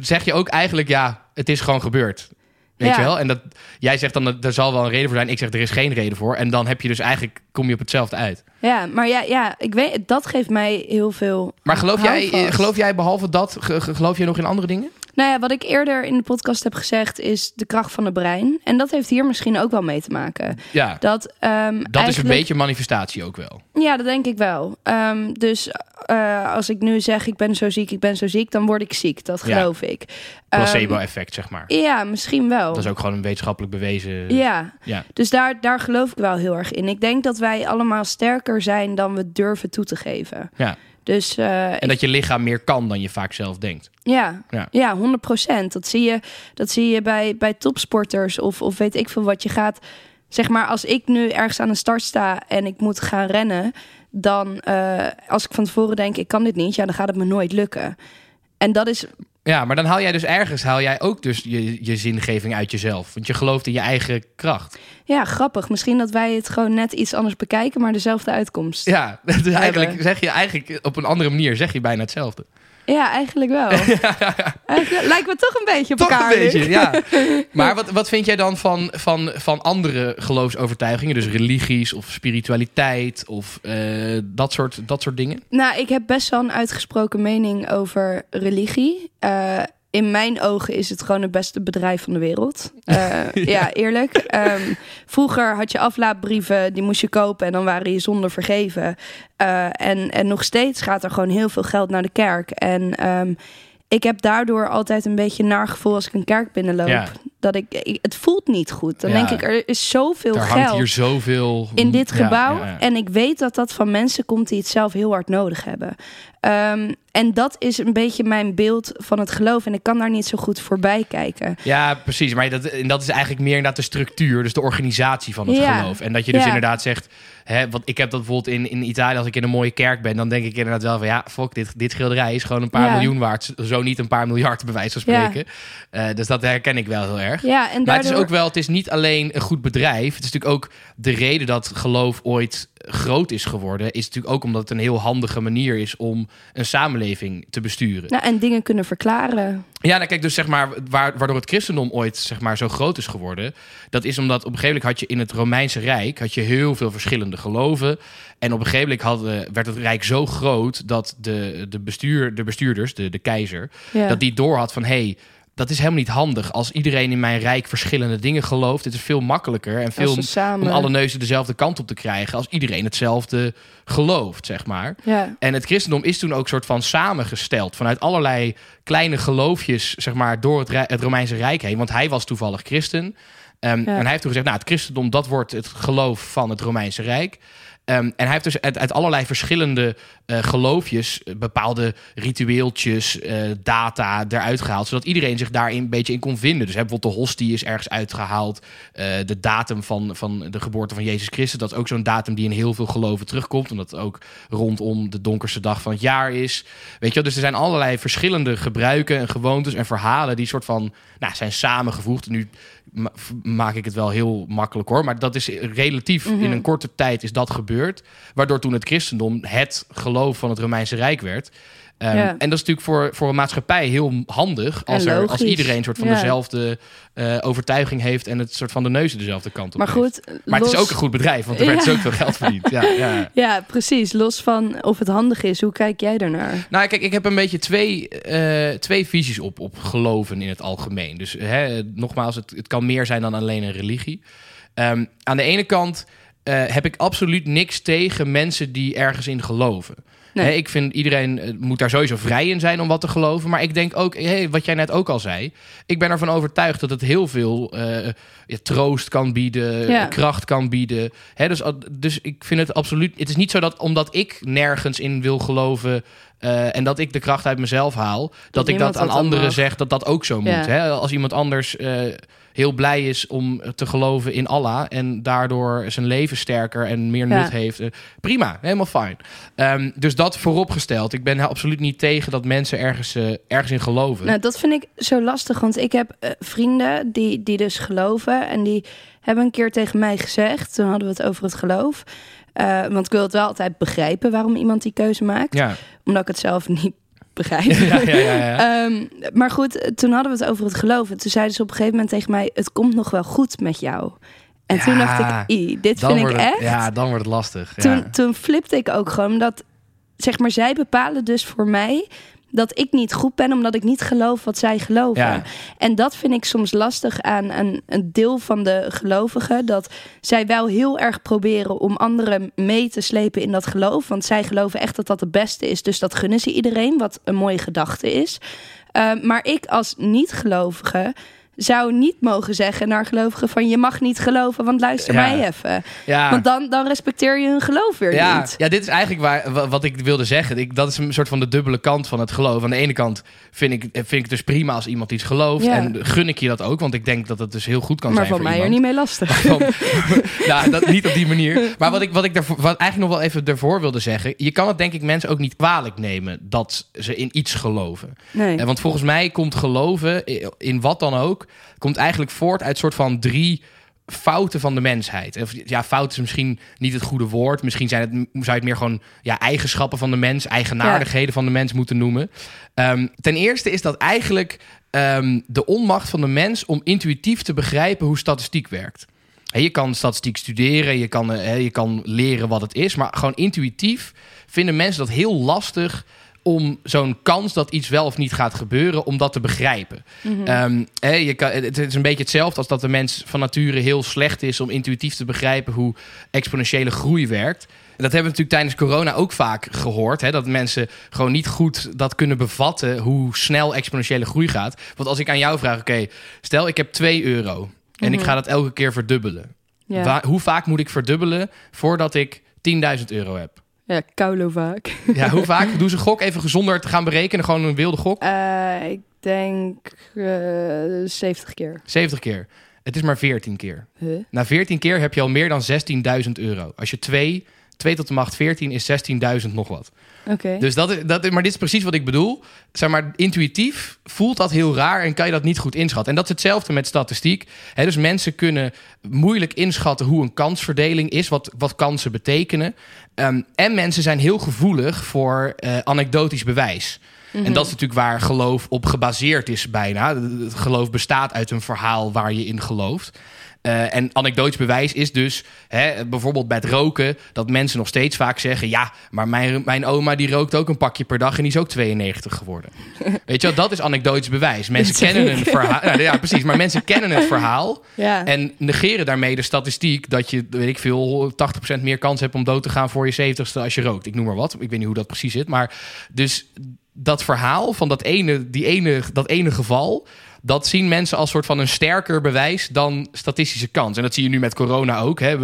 zeg je ook eigenlijk, ja, het is gewoon gebeurd. Weet Ja. je wel? En dat, jij zegt dan, dat er zal wel een reden voor zijn. Ik zeg, er is geen reden voor. En dan heb je dus eigenlijk, kom je op hetzelfde uit. Ja, maar ja, ja, ik weet, dat geeft mij heel veel. Maar geloof jij, geloof jij behalve dat, ge- ge- geloof jij nog in andere dingen? Nou ja, wat ik eerder in de podcast heb gezegd is de kracht van het brein. En dat heeft hier misschien ook wel mee te maken. Ja, Dat, ehm, dat is een beetje manifestatie ook wel. Ja, dat denk ik wel. Ehm, dus eh, als ik nu zeg ik ben zo ziek, ik ben zo ziek, dan word ik ziek. Dat Ja. geloof ik. Ehm, Placebo-effect, zeg maar. ja, misschien wel. Dat is ook gewoon een wetenschappelijk bewezen... Ja, Ja. dus daar, daar geloof ik wel heel erg in. Ik denk dat wij allemaal sterker zijn dan we durven toe te geven. Ja. Dus eh, En dat je lichaam meer kan dan je vaak zelf denkt. Ja, Ja. ja. 100 procent. Dat zie je, dat zie je bij, bij topsporters of, of weet ik veel wat. Je gaat, zeg maar, als ik nu ergens aan de start sta en ik moet gaan rennen, dan eh, als ik van tevoren denk ik kan dit niet, ja, dan gaat het me nooit lukken. En dat is, Ja, maar dan haal jij dus ergens haal jij ook dus je, je zingeving uit jezelf. Want je gelooft in je eigen kracht. ja, grappig. Misschien dat wij het gewoon net iets anders bekijken, maar dezelfde uitkomst. Ja, dus eigenlijk Hebben. zeg je eigenlijk op een andere manier zeg je bijna hetzelfde. Ja, eigenlijk wel. Eigenlijk lijkt me toch een beetje op Toch elkaar. een beetje, ja. Maar wat, wat vind jij dan van, van, van andere geloofsovertuigingen? Dus religies of spiritualiteit of eh, dat, soort, dat soort dingen? Nou, ik heb best wel een uitgesproken mening over religie. Eh, in mijn ogen is het gewoon het beste bedrijf van de wereld. Eh, ja. eerlijk. Ehm, vroeger had je aflaatbrieven, die moest je kopen en dan waren je zonden vergeven. Eh, en, en nog steeds gaat er gewoon heel veel geld naar de kerk. En ehm, ik heb daardoor altijd een beetje een naar gevoel als ik een kerk binnenloop. Ja. Dat ik, ik- het voelt niet goed. Dan Ja. denk ik, er is zoveel Er geld hier zoveel... in dit gebouw. ja. En ik weet dat dat van mensen komt die het zelf heel hard nodig hebben. Ehm, en dat is een beetje mijn beeld van het geloof. En ik kan daar niet zo goed voorbij kijken. Ja, precies. Maar dat, en dat is eigenlijk meer inderdaad de structuur, dus de organisatie van het geloof. En dat je dus inderdaad zegt, hè, want ik heb dat bijvoorbeeld in, in Italië, als ik in een mooie kerk ben, dan denk ik inderdaad wel van ja, fuck, dit, dit schilderij is gewoon een paar Ja. miljoen waard, zo niet een paar miljard bij wijze van Ja. spreken. Eh, dus dat herken ik wel heel erg. Ja, en Maar het is daardoor... ook wel, het is niet alleen een goed bedrijf. Het is natuurlijk ook de reden dat geloof ooit groot is geworden. Is natuurlijk ook omdat het een heel handige manier is om een samenleving te besturen. Nou, en dingen kunnen verklaren. Ja, nou kijk, dus zeg maar, waar, waardoor het christendom ooit zeg maar, zo groot is geworden, dat is omdat op een gegeven moment had je in het Romeinse Rijk had je heel veel verschillende geloven. En op een gegeven moment werd het Rijk zo groot dat de, de, bestuur, de bestuurders, de, de keizer, Ja. dat die doorhad van hé, hey, dat is helemaal niet handig als iedereen in mijn rijk verschillende dingen gelooft. Het is veel makkelijker en veel samen... om alle neuzen dezelfde kant op te krijgen als iedereen hetzelfde gelooft, zeg maar. Ja. En het christendom is toen ook soort van samengesteld vanuit allerlei kleine geloofjes, zeg maar, door het Romeinse Rijk heen. Want hij was toevallig christen. Ehm, En hij heeft toen gezegd, nou, het christendom, dat wordt het geloof van het Romeinse Rijk. Ehm, en hij heeft dus uit, allerlei verschillende eh, geloofjes eh, bepaalde ritueeltjes, eh, data eruit gehaald. Zodat iedereen zich daarin een beetje in kon vinden. Dus bijvoorbeeld de hostie is ergens uitgehaald. Eh, de datum van, van de geboorte van Jezus Christus. Dat is ook zo'n datum die in heel veel geloven terugkomt. Omdat het ook rondom de donkerste dag van het jaar is. Weet je wel? Dus er zijn allerlei verschillende gebruiken en gewoontes en verhalen die soort van nou, zijn samengevoegd. Nu ma- maak ik het wel heel makkelijk hoor. Maar dat is relatief in een korte tijd is dat gebeurd. Waardoor toen het christendom het geloof van het Romeinse Rijk werd. Ehm, Ja. En dat is natuurlijk voor, voor een maatschappij heel handig als, er, als iedereen soort van Ja. dezelfde eh, overtuiging heeft en het soort van de neuzen dezelfde kant op Maar heeft. goed, Maar het is ook een goed bedrijf, want er werd dus ook veel geld verdiend. Ja, ja. Ja, precies. Los van of het handig is. Hoe kijk jij daarnaar? Nou, kijk, ik heb een beetje twee, eh, twee visies op, op geloven in het algemeen. Dus hè, nogmaals, het, het kan meer zijn dan alleen een religie. Ehm, aan de ene kant eh, heb ik absoluut niks tegen mensen die ergens in geloven. Nee. Ik vind iedereen eh, moet daar sowieso vrij in zijn om wat te geloven. Maar ik denk ook, hey, wat jij net ook al zei. Ik ben ervan overtuigd dat het heel veel eh, troost kan bieden, Ja. kracht kan bieden. Hè, dus, dus ik vind het absoluut. Het is niet zo dat omdat ik nergens in wil geloven. Eh, en dat ik de kracht uit mezelf haal, dat, ik dat aan anderen mag. zeg dat dat ook zo Ja. moet. Hè? Als iemand anders eh, heel blij is om te geloven in Allah en daardoor zijn leven sterker en meer Ja. nut heeft, eh, prima, helemaal fijn. Ehm, dus dat vooropgesteld. Ik ben absoluut niet tegen dat mensen ergens, ergens in geloven. Nou, dat vind ik zo lastig. Want ik heb vrienden die, die dus geloven. En die hebben een keer tegen mij gezegd. Toen hadden we het over het geloof. Eh, want ik wil het wel altijd begrijpen waarom iemand die keuze maakt. ja, Omdat ik het zelf niet begrijp. Ja, ja, ja, ja. Ehm, maar goed, toen hadden we het over het geloof. En toen zeiden ze op een gegeven moment tegen mij... het komt nog wel goed met jou. En toen dacht ik, " dit vind ik het, echt... Ja, dan wordt het lastig. Ja. toen, toen flipte ik ook gewoon dat, zeg maar, zij bepalen dus voor mij dat ik niet goed ben omdat ik niet geloof wat zij geloven. Ja. En dat vind ik soms lastig aan een, een deel van de gelovigen. Dat zij wel heel erg proberen om anderen mee te slepen in dat geloof. Want zij geloven echt dat dat het beste is. Dus dat gunnen ze iedereen, wat een mooie gedachte is. Uh, maar ik als niet-gelovige zou niet mogen zeggen naar gelovigen van je mag niet geloven, want luister Ja. mij even. ja. Want dan, dan respecteer je hun geloof weer Ja, niet. ja, dit is eigenlijk waar, wa- wat ik wilde zeggen. Ik, dat is een soort van de dubbele kant van het geloof. Aan de ene kant vind ik, vind ik het dus prima als iemand iets gelooft. En gun ik je dat ook, want ik denk dat het dus heel goed kan maar zijn voor mij er iemand. niet mee lastig. Van, nou, dat, niet op die manier. Maar wat ik, wat ik daarvoor, wat eigenlijk nog wel even ervoor wilde zeggen. Je kan het denk ik mensen ook niet kwalijk nemen dat ze in iets geloven. Nee. Eh, Want volgens mij komt geloven, i- in wat dan ook, komt eigenlijk voort uit soort van drie fouten van de mensheid. Of, ja, fout is misschien niet het goede woord. Misschien zijn het, zou je het meer gewoon ja, eigenschappen van de mens, eigenaardigheden van de mens moeten noemen. Ehm, ten eerste is dat eigenlijk ehm, de onmacht van de mens om intuïtief te begrijpen hoe statistiek werkt. Je kan statistiek studeren, je kan, eh, je kan leren wat het is, maar gewoon intuïtief vinden mensen dat heel lastig om zo'n kans dat iets wel of niet gaat gebeuren, om dat te begrijpen. Ehm, hè, je kan, het is een beetje hetzelfde als dat de mens van nature heel slecht is om intuïtief te begrijpen hoe exponentiële groei werkt. En dat hebben we natuurlijk tijdens corona ook vaak gehoord. Hè, dat mensen gewoon niet goed dat kunnen bevatten hoe snel exponentiële groei gaat. Want als ik aan jou vraag, oké, stel ik heb 2 euro en ik ga dat elke keer verdubbelen. hoe vaak moet ik verdubbelen voordat ik 10.000 euro heb? Ja, koulo vaak. Ja, hoe vaak? Doe ze gok even gezonder te gaan berekenen. Gewoon een wilde gok. Eh, ik denk eh 70 keer. 70 keer. Het is maar 14 keer. Huh? Na 14 keer heb je al meer dan 16.000 euro. Als je 2, 2 tot de macht 14 is 16.000 nog wat. Oké. Dus dat, is- dat, is- maar dit is precies wat ik bedoel. Zeg maar, intuïtief voelt dat heel raar en kan je dat niet goed inschatten. En dat is hetzelfde met statistiek. Dus mensen kunnen moeilijk inschatten hoe een kansverdeling is, wat, wat kansen betekenen. Ehm, en mensen zijn heel gevoelig voor eh, anekdotisch bewijs. En dat is natuurlijk waar geloof op gebaseerd is bijna. Het geloof bestaat uit een verhaal waar je in gelooft. Eh, en anekdotisch bewijs is dus hè, bijvoorbeeld bij het roken... dat mensen nog steeds vaak zeggen... ja, maar mijn, mijn oma die rookt ook een pakje per dag... en die is ook 92 geworden. Weet je wel, dat is anecdotisch bewijs. Mensen kennen een verhaal... Ja, ja, precies. Maar mensen kennen het verhaal... ja. en negeren daarmee de statistiek... dat je, weet ik veel, 80% meer kans hebt om dood te gaan... voor je 70ste als je rookt. Ik noem maar wat. Ik weet niet hoe dat precies zit. Maar dus dat verhaal van dat ene, die ene, dat ene geval... Dat zien mensen als soort van een sterker bewijs dan statistische kans. En dat zie je nu met corona ook. Hè.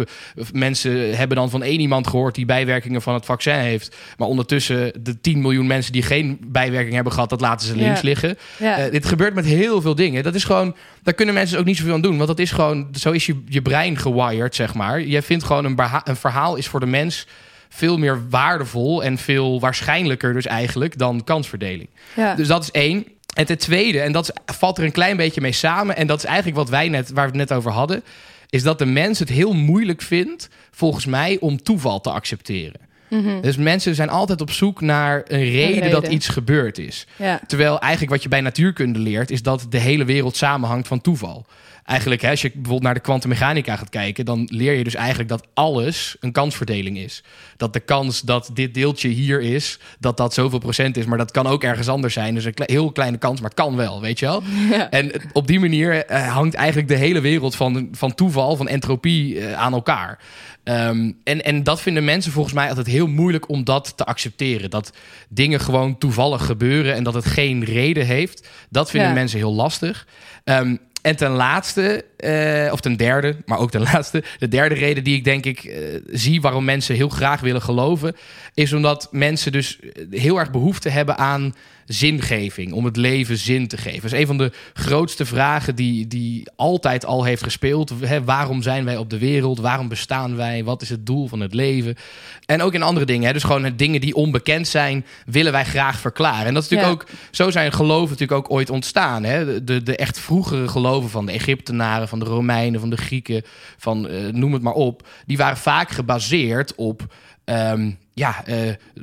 Mensen hebben dan van één iemand gehoord die bijwerkingen van het vaccin heeft. Maar ondertussen de 10 miljoen mensen die geen bijwerking hebben gehad, dat laten ze links Ja. liggen. ja. Eh, dit gebeurt met heel veel dingen. Dat is gewoon, daar kunnen mensen dus ook niet zoveel aan doen. Want dat is gewoon, zo is je, je brein gewired, zeg maar. Je vindt gewoon een, een verhaal is voor de mens veel meer waardevol en veel waarschijnlijker dus eigenlijk dan kansverdeling. ja. Dus dat is één. En ten tweede, en dat valt er een klein beetje mee samen, en dat is eigenlijk wat wij net, waar we het net over hadden, is dat de mens het heel moeilijk vindt, volgens mij, om toeval te accepteren. Mhm. Dus mensen zijn altijd op zoek naar een reden, reden. dat iets gebeurd is. ja. Terwijl eigenlijk wat je bij natuurkunde leert, is dat de hele wereld samenhangt van toeval. Eigenlijk, hè, als je bijvoorbeeld naar de kwantummechanica gaat kijken, dan leer je dus eigenlijk dat alles een kansverdeling is. Dat de kans dat dit deeltje hier is, dat dat zoveel procent is, maar dat kan ook ergens anders zijn. Dus een kle- heel kleine kans, maar kan wel, weet je wel. Ja. En op die manier eh, hangt eigenlijk de hele wereld van, van toeval, van entropie eh, aan elkaar. Ehm, en, en dat vinden mensen volgens mij altijd heel moeilijk om dat te accepteren. Dat dingen gewoon toevallig gebeuren en dat het geen reden heeft. Dat vinden Ja. mensen heel lastig. Ehm, en ten laatste, eh, of ten derde, maar ook ten laatste, de derde reden die ik denk ik eh, zie waarom mensen heel graag willen geloven, is omdat mensen dus heel erg behoefte hebben aan zingeving, om het leven zin te geven. Dat is een van de grootste vragen die, die altijd al heeft gespeeld. Waarom zijn wij op de wereld? Waarom bestaan wij? Wat is het doel van het leven? En ook in andere dingen. Dus gewoon dingen die onbekend zijn, willen wij graag verklaren. En dat is natuurlijk ook, zo zijn geloven natuurlijk ook ooit ontstaan. De, de echt vroegere geloven van de Egyptenaren, van de Romeinen, van de Grieken, van eh, noem het maar op. Die waren vaak gebaseerd op ehm, ja, eh,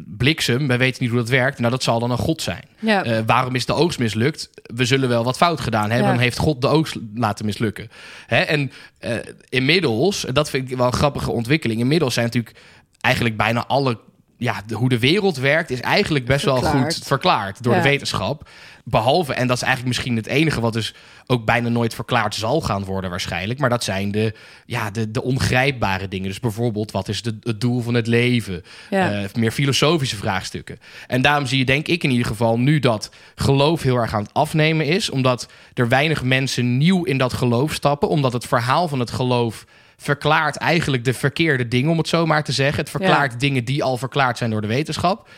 bliksem, wij weten niet hoe dat werkt. Nou, dat zal dan een god zijn. Ja. Eh, waarom is de oogst mislukt? We zullen wel wat fout gedaan hebben. Ja. Dan heeft God de oogst laten mislukken. Hè? En eh, inmiddels, dat vind ik wel een grappige ontwikkeling. Inmiddels zijn natuurlijk eigenlijk bijna alle... Ja, de- hoe de wereld werkt is eigenlijk best wel goed verklaard door Ja. de wetenschap. Behalve, en dat is eigenlijk misschien het enige wat dus ook bijna nooit verklaard zal gaan worden waarschijnlijk. Maar dat zijn de, ja, de, de ongrijpbare dingen. Dus bijvoorbeeld, wat is de, het doel van het leven? Ja. Eh, meer filosofische vraagstukken. En daarom zie je, denk ik in ieder geval, nu dat geloof heel erg aan het afnemen is. Omdat er weinig mensen nieuw in dat geloof stappen. Omdat het verhaal van het geloof verklaart eigenlijk de verkeerde dingen, om het zo maar te zeggen. Het verklaart dingen die al verklaard zijn door de wetenschap.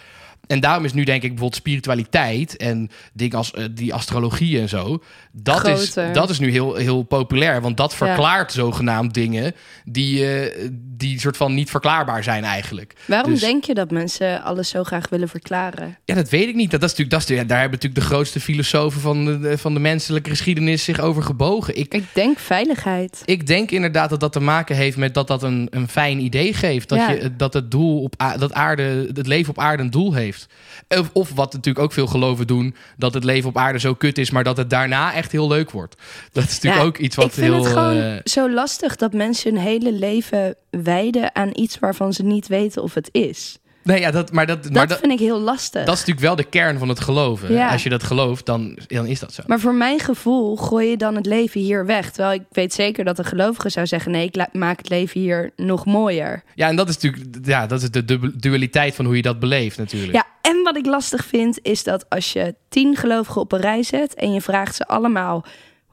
En daarom is nu denk ik bijvoorbeeld spiritualiteit en dingen als eh, die astrologie en zo. Dat, is, dat is nu heel, heel populair. Want dat Ja. verklaart zogenaamd dingen die, eh, die soort van niet verklaarbaar zijn eigenlijk. Waarom Dus- denk je dat mensen alles zo graag willen verklaren? Ja, dat weet ik niet. Dat, dat is natuurlijk, dat is, daar hebben natuurlijk de grootste filosofen van de, van de menselijke geschiedenis zich over gebogen. Ik, Ik denk veiligheid. ik denk inderdaad dat dat te maken heeft met dat dat een, een fijn idee geeft. Dat, Ja. je, dat het doel op dat aarde, het leven op aarde een doel heeft. Of, of wat natuurlijk ook veel geloven doen, dat het leven op aarde zo kut is, maar dat het daarna echt heel leuk wordt. Dat is natuurlijk Ja, ook iets wat ik vind heel. het gewoon eh, zo lastig dat mensen hun hele leven wijden aan iets waarvan ze niet weten of het is. Nee, ja, dat, maar dat, Dat maar dat, vind ik heel lastig. dat is natuurlijk wel de kern van het geloven. Ja. Als je dat gelooft, dan, dan is dat zo. Maar voor mijn gevoel gooi je dan het leven hier weg. Terwijl ik weet zeker dat een gelovige zou zeggen: nee, ik maak het leven hier nog mooier. Ja, en dat is natuurlijk ja, dat is de du- dualiteit van hoe je dat beleeft natuurlijk. Ja, en wat ik lastig vind is dat als je tien gelovigen op een rij zet en je vraagt ze allemaal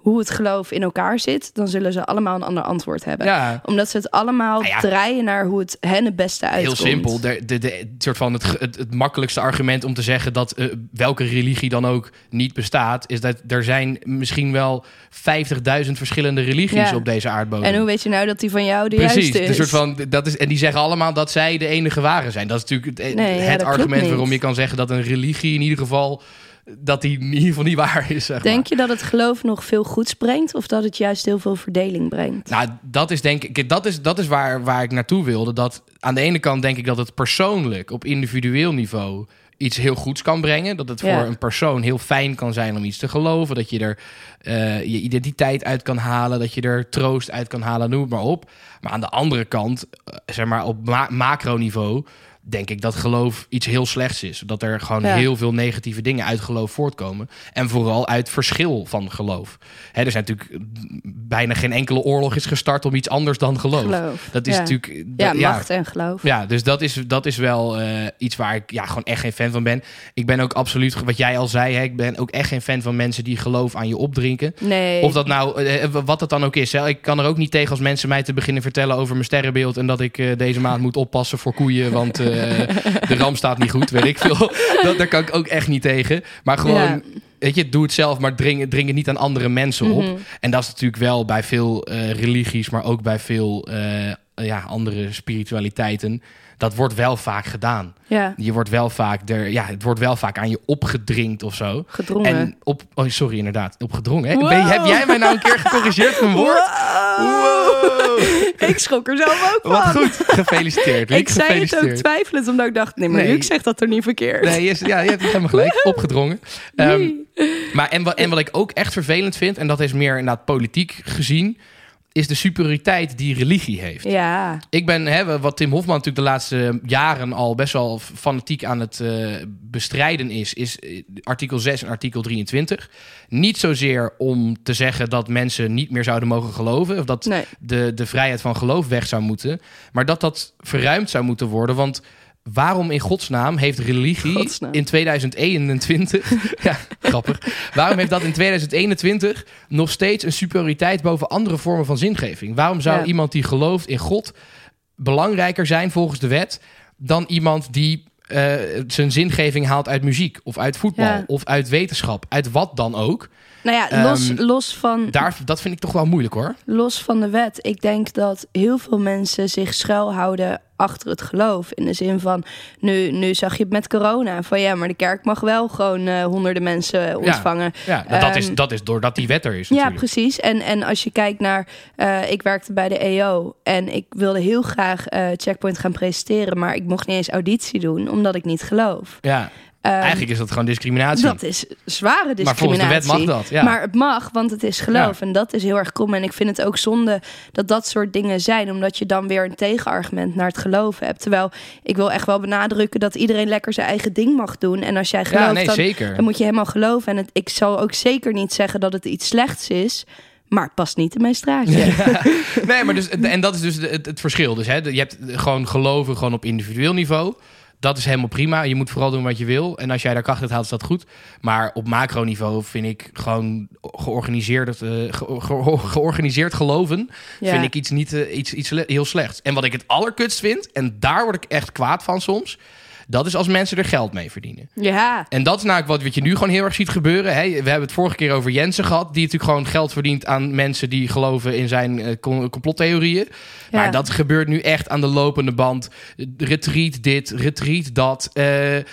hoe het geloof in elkaar zit, dan zullen ze allemaal een ander antwoord hebben. Ja. Omdat ze het allemaal Nou ja. draaien naar hoe het hen het beste Heel uitkomt. simpel. De, de, de, soort van het, het, het makkelijkste argument om te zeggen dat eh, welke religie dan ook niet bestaat, is dat er zijn misschien wel 50.000 verschillende religies Ja. op deze aardbodem. En hoe weet je nou dat die van jou de Precies, juiste is? de soort van, dat is, en die zeggen allemaal dat zij de enige ware zijn. Dat is natuurlijk het, Nee, het argument waarom je kan zeggen dat een religie in ieder geval dat die in ieder geval niet waar is. Zeg maar. Denk je dat het geloof nog veel goeds brengt of dat het juist heel veel verdeling brengt? Nou, dat is denk ik, dat is, dat is waar, waar ik naartoe wilde. Dat aan de ene kant denk ik dat het persoonlijk op individueel niveau iets heel goeds kan brengen. Dat het Ja. voor een persoon heel fijn kan zijn om iets te geloven. Dat je er eh, je identiteit uit kan halen. Dat je er troost uit kan halen, noem het maar op. Maar aan de andere kant, eh, zeg maar op ma- macroniveau... denk ik dat geloof iets heel slechts is. Dat er gewoon Ja. heel veel negatieve dingen uit geloof voortkomen. En vooral uit verschil van geloof. Hè, er zijn natuurlijk bijna geen enkele oorlog is gestart om iets anders dan geloof. Geloof. Dat is Ja. natuurlijk... Ja, dat- macht en geloof. ja, dus dat is, dat is wel eh, iets waar ik ja, gewoon echt geen fan van ben. Ik ben ook absoluut, wat jij al zei, hè, ik ben ook echt geen fan van mensen die geloof aan je opdrinken. Nee. Of dat nou, eh, wat het dan ook is. Hè. Ik kan er ook niet tegen als mensen mij te beginnen vertellen over mijn sterrenbeeld. En dat ik eh, deze maand moet oppassen voor koeien, want eh, de ram staat niet goed, weet ik veel. Dat, daar kan ik ook echt niet tegen. Maar gewoon, Ja. weet je, doe het zelf, maar dring, dring het niet aan andere mensen op. Mhm. En dat is natuurlijk wel bij veel eh, religies, maar ook bij veel eh, ja, andere spiritualiteiten. Dat wordt wel vaak gedaan. Ja, Je wordt wel vaak er, ja, het wordt wel vaak aan je opgedrinkt of zo. gedrongen. En op, oh sorry, inderdaad, opgedrongen. Hè? Wow. Ben je- heb jij mij nou een keer gecorrigeerd van woord? Wow. Ik schrok er zelf ook Wat van. goed, gefeliciteerd. Ik zei het ook twijfelend, omdat ik dacht, nee, maar Nee. Luc zegt dat er niet verkeerd. Nee, je, is- ja, je hebt helemaal gelijk. Opgedrongen. Ehm, maar en, wat- en wat ik ook echt vervelend vind, en dat is meer inderdaad politiek gezien, is de superioriteit die religie heeft. Ja, Ik ben, hè, wat Tim Hofman natuurlijk de laatste jaren al best wel fanatiek aan het eh, bestrijden is, is eh, artikel 6 en artikel 23. Niet zozeer om te zeggen dat mensen niet meer zouden mogen geloven, of dat nee. de, de vrijheid van geloof weg zou moeten, maar dat dat verruimd zou moeten worden. Want waarom in godsnaam heeft religie Godsnaam. in 2021, ja, grappig, waarom heeft dat in 2021 nog steeds een superioriteit boven andere vormen van zingeving? Waarom zou Ja. iemand die gelooft in God belangrijker zijn volgens de wet dan iemand die eh, zijn zingeving haalt uit muziek of uit voetbal Ja. of uit wetenschap, uit wat dan ook? Nou ja, los, Ehm, los, van, Daar, dat vind ik toch wel moeilijk hoor. los van de wet. Ik denk dat heel veel mensen zich schuilhouden achter het geloof. In de zin van, nu, nu zag je het met corona. Van ja, maar de kerk mag wel gewoon eh, honderden mensen ontvangen. Ja, dat, dat is, Ehm, dat is doordat die wet er is Ja, natuurlijk. precies. En, en als je kijkt naar... eh, ik werkte bij de EO en ik wilde heel graag eh, Checkpoint gaan presenteren... maar ik mocht niet eens auditie doen, omdat ik niet geloof. Ja, eigenlijk is dat gewoon discriminatie. dat is zware maar discriminatie. volgens de wet mag dat. Ja. Maar het mag, want het is geloof. En dat is heel erg krom. En ik vind het ook zonde dat dat soort dingen zijn. Omdat je dan weer een tegenargument naar het geloven hebt. Terwijl ik wil echt wel benadrukken dat iedereen lekker zijn eigen ding mag doen. En als jij gelooft, ja, nee, dan, zeker. dan moet je helemaal geloven. En het, ik zal ook zeker niet zeggen dat het iets slechts is. Maar het past niet in mijn straatje. Nee, maar dus, en dat is dus het, het verschil. Dus hè, je hebt gewoon geloven gewoon op individueel niveau. Dat is helemaal prima. Je moet vooral doen wat je wil. En als jij daar kracht uit haalt, is dat goed. Maar op macroniveau vind ik gewoon georganiseerd, eh, ge- ge- georganiseerd geloven... Ja. vind ik iets, niet, eh, iets, iets heel slechts. En wat ik het allerkutst vind, en daar word ik echt kwaad van soms... dat is als mensen er geld mee verdienen. Ja, En dat is namelijk wat, wat je nu gewoon heel erg ziet gebeuren. Hè? We hebben het vorige keer over Jensen gehad. Die natuurlijk gewoon geld verdient aan mensen die geloven in zijn eh, com- complottheorieën. Maar Ja. dat gebeurt nu echt aan de lopende band. Retreat dit, retreat dat. Eh, eh,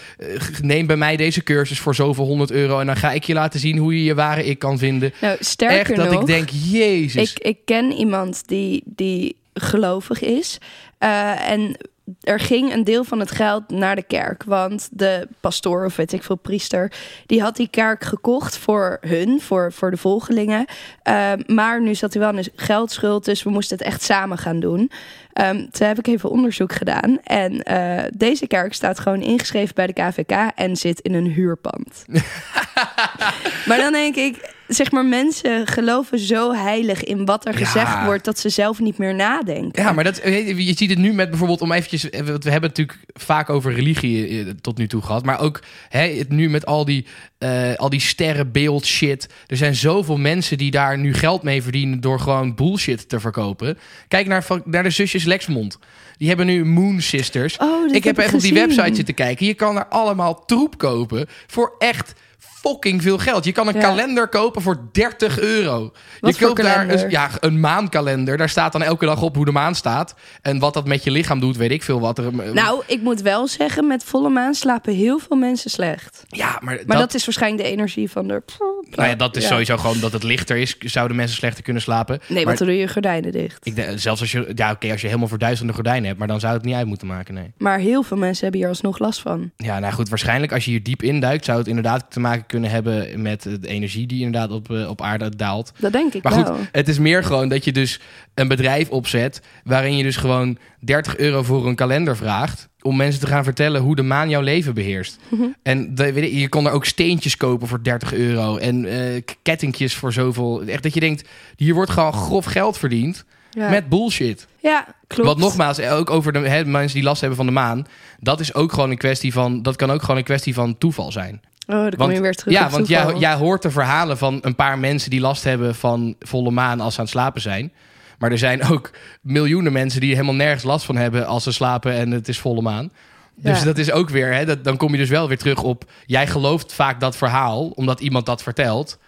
neem bij mij deze cursus voor zoveel honderd euro. En dan ga ik je laten zien hoe je je ware ik kan vinden. nou sterker echt dat nog. ik denk, jezus. Ik, ik ken iemand die, die gelovig is. En er ging een deel van het geld naar de kerk. Want de pastoor, of weet ik veel, priester... die had die kerk gekocht voor hun, voor, voor de volgelingen. Eh, maar nu zat hij wel in een geldschuld, dus we moesten het echt samen gaan doen. Ehm, toen heb ik even onderzoek gedaan. En eh, deze kerk staat gewoon ingeschreven bij de KVK... en zit in een huurpand. maar dan denk ik, zeg maar, mensen geloven zo heilig in wat er Ja. gezegd wordt dat ze zelf niet meer nadenken. Ja, maar dat, eh, je ziet het nu met bijvoorbeeld om eventjes. eh, We hebben het natuurlijk vaak over religie eh, tot nu toe gehad. Maar ook hè, het nu met al die, eh, al die sterrenbeeld shit. Er zijn zoveel mensen die daar nu geld mee verdienen. door gewoon bullshit te verkopen. Kijk naar, naar de zusjes Lexmond. Die hebben nu Moon Sisters. Oh, ik heb heb ik even op die website zitten kijken. Je kan er allemaal troep kopen voor echt fucking veel geld. Je kan een Ja. kalender kopen voor 30 euro. Wat je koopt daar een, ja, een maankalender. Daar staat dan elke dag op hoe de maan staat. En wat dat met je lichaam doet, weet ik veel wat er. Nou, ik moet wel zeggen, met volle maan slapen heel veel mensen slecht. ja, maar, Maar dat, dat, is waarschijnlijk de energie van de... nou ja, dat is Ja. sowieso gewoon dat het lichter is. Zouden mensen slechter kunnen slapen. Nee, maar want dan doe je gordijnen dicht. ik, denk- zelfs als je, ja, oké, als je helemaal verduisterde gordijnen hebt, maar dan zou het niet uit moeten maken. Nee. Maar heel veel mensen hebben hier alsnog last van. Ja, nou goed, waarschijnlijk als je hier diep induikt, zou het inderdaad te maken kunnen hebben met de energie die inderdaad op, eh, op aarde daalt. Dat denk ik Maar wel. goed, het is meer gewoon dat je dus een bedrijf opzet waarin je dus gewoon 30 euro voor een kalender vraagt om mensen te gaan vertellen hoe de maan jouw leven beheerst. Mhm. En de, je kon er ook steentjes kopen voor 30 euro en k- kettingjes voor zoveel. Echt dat je denkt, hier wordt gewoon grof geld verdiend Ja, met bullshit. ja klopt. Wat nogmaals, eh, ook over de mensen die last hebben van de maan, dat is ook gewoon een kwestie van, dat kan ook gewoon een kwestie van toeval zijn. Oh, dan kom je weer terug Ja, want jij, jij hoort de verhalen van een paar mensen die last hebben van volle maan als ze aan het slapen zijn. Maar er zijn ook miljoenen mensen die helemaal nergens last van hebben als ze slapen en het is volle maan. Dus Ja. dat is ook weer, hè, dat, dan kom je dus wel weer terug op. Jij gelooft vaak dat verhaal, omdat iemand dat vertelt.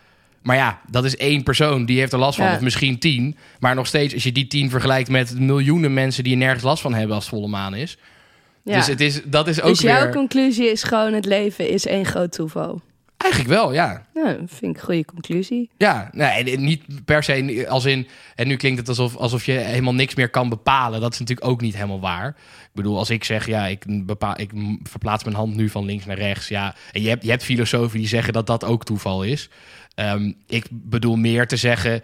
Maar ja, dat is één persoon die heeft er last van, Ja. of misschien tien. Maar nog steeds, als je die tien vergelijkt met miljoenen mensen die er nergens last van hebben als het volle maan is. Ja. Dus het is, dat is ook Dus jouw weer. conclusie is gewoon het leven is één groot toeval. Eigenlijk wel, ja. Nou, vind ik een goede conclusie. Ja, nee, en niet per se als in... En nu klinkt het alsof, alsof je helemaal niks meer kan bepalen. Dat is natuurlijk ook niet helemaal waar. Ik bedoel, als ik zeg, ja, ik, bepaal, ik verplaats mijn hand nu van links naar rechts. Ja, en je hebt, je hebt filosofen die zeggen dat dat ook toeval is. Ehm, ik bedoel meer te zeggen,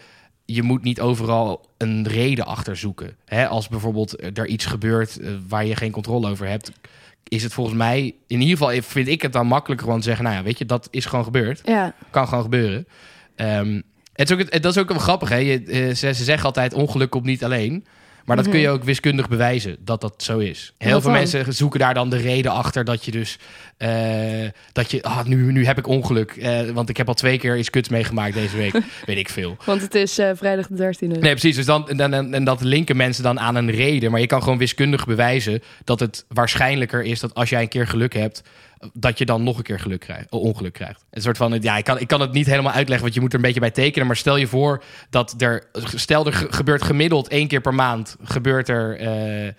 je moet niet overal een reden achter zoeken. Hè, als bijvoorbeeld er iets gebeurt eh, waar je geen controle over hebt... is het volgens mij, in ieder geval vind ik het dan makkelijker gewoon te zeggen... nou ja, weet je, dat is gewoon gebeurd Ja, kan gewoon gebeuren. Ehm, het is ook, het- dat is ook wel grappig. Hè? Je, eh, ze, ze zeggen altijd ongeluk komt niet alleen. Maar dat kun je ook wiskundig bewijzen dat dat zo is. Heel Wat veel dan? mensen zoeken daar dan de reden achter dat je dus... eh, dat je, ah, nu, nu heb ik ongeluk. eh, want ik heb al twee keer iets kuts meegemaakt deze week. Weet ik veel. want het is eh, vrijdag de 13e. Nee, precies. Dus dan, en, en, en dat linken mensen dan aan een reden. Maar je kan gewoon wiskundig bewijzen dat het waarschijnlijker is dat als jij een keer geluk hebt, dat je dan nog een keer geluk krijgt, ongeluk krijgt. Een soort van, ja, ik kan, ik kan het niet helemaal uitleggen, want je moet er een beetje bij tekenen. Maar stel je voor dat er, stel er ge- gebeurt gemiddeld één keer per maand, gebeurt er eh, eh,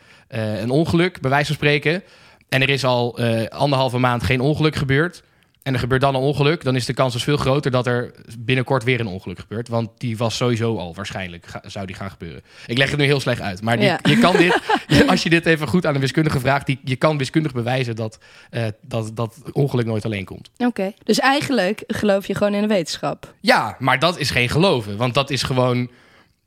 een ongeluk, bij wijze van spreken. En er is al eh, anderhalve maand geen ongeluk gebeurd. En er gebeurt dan een ongeluk, dan is de kans dus veel groter dat er binnenkort weer een ongeluk gebeurt. Want die was sowieso al waarschijnlijk, ga- zou die gaan gebeuren. Ik leg het nu heel slecht uit, maar die, Ja. je kan dit, als je dit even goed aan een wiskundige vraagt, die, je kan wiskundig bewijzen dat, eh, dat dat ongeluk nooit alleen komt. Oké. Dus eigenlijk geloof je gewoon in de wetenschap. Ja, maar dat is geen geloven, want dat is gewoon,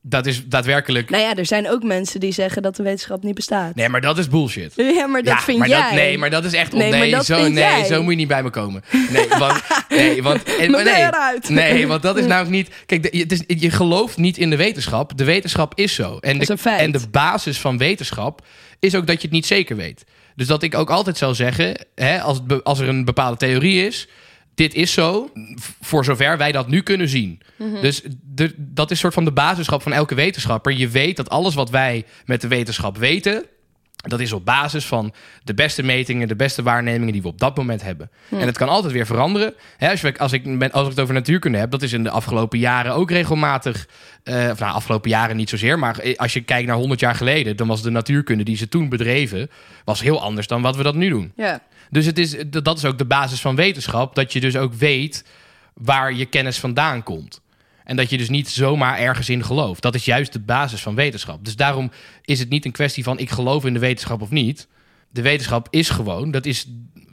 dat is daadwerkelijk. Nou ja, er zijn ook mensen die zeggen dat de wetenschap niet bestaat. Nee, maar dat is bullshit. Ja, maar dat ja, vind maar jij. Dat, nee, maar dat is echt... Nee, Nee, maar dat zo, nee jij. zo moet je niet bij me komen. Nee, want... Nee, want en, nee, eruit. nee, want dat is namelijk niet... Kijk, het is, je gelooft niet in de wetenschap. De wetenschap is zo. En de, een feit. en de basis van wetenschap is ook dat je het niet zeker weet. Dus dat ik ook altijd zou zeggen... Hè, als, als er een bepaalde theorie is... Dit is zo, voor zover wij dat nu kunnen zien. Mhm. Dus de, dat is soort van de basischap van elke wetenschapper. Je weet dat alles wat wij met de wetenschap weten... Dat is op basis van de beste metingen, de beste waarnemingen die we op dat moment hebben. En het kan altijd weer veranderen. Als, we, als, ik, ben- als ik het over natuurkunde heb, dat is in de afgelopen jaren ook regelmatig. eh, of nou, afgelopen jaren niet zozeer, maar als je kijkt naar 100 jaar geleden, dan was de natuurkunde die ze toen bedreven, was heel anders dan wat we dat nu doen. Ja. Dus het is, dat is ook de basis van wetenschap, dat je dus ook weet waar je kennis vandaan komt. En dat je dus niet zomaar ergens in gelooft. Dat is juist de basis van wetenschap. Dus daarom is het niet een kwestie van ik geloof in de wetenschap of niet. De wetenschap is gewoon, dat is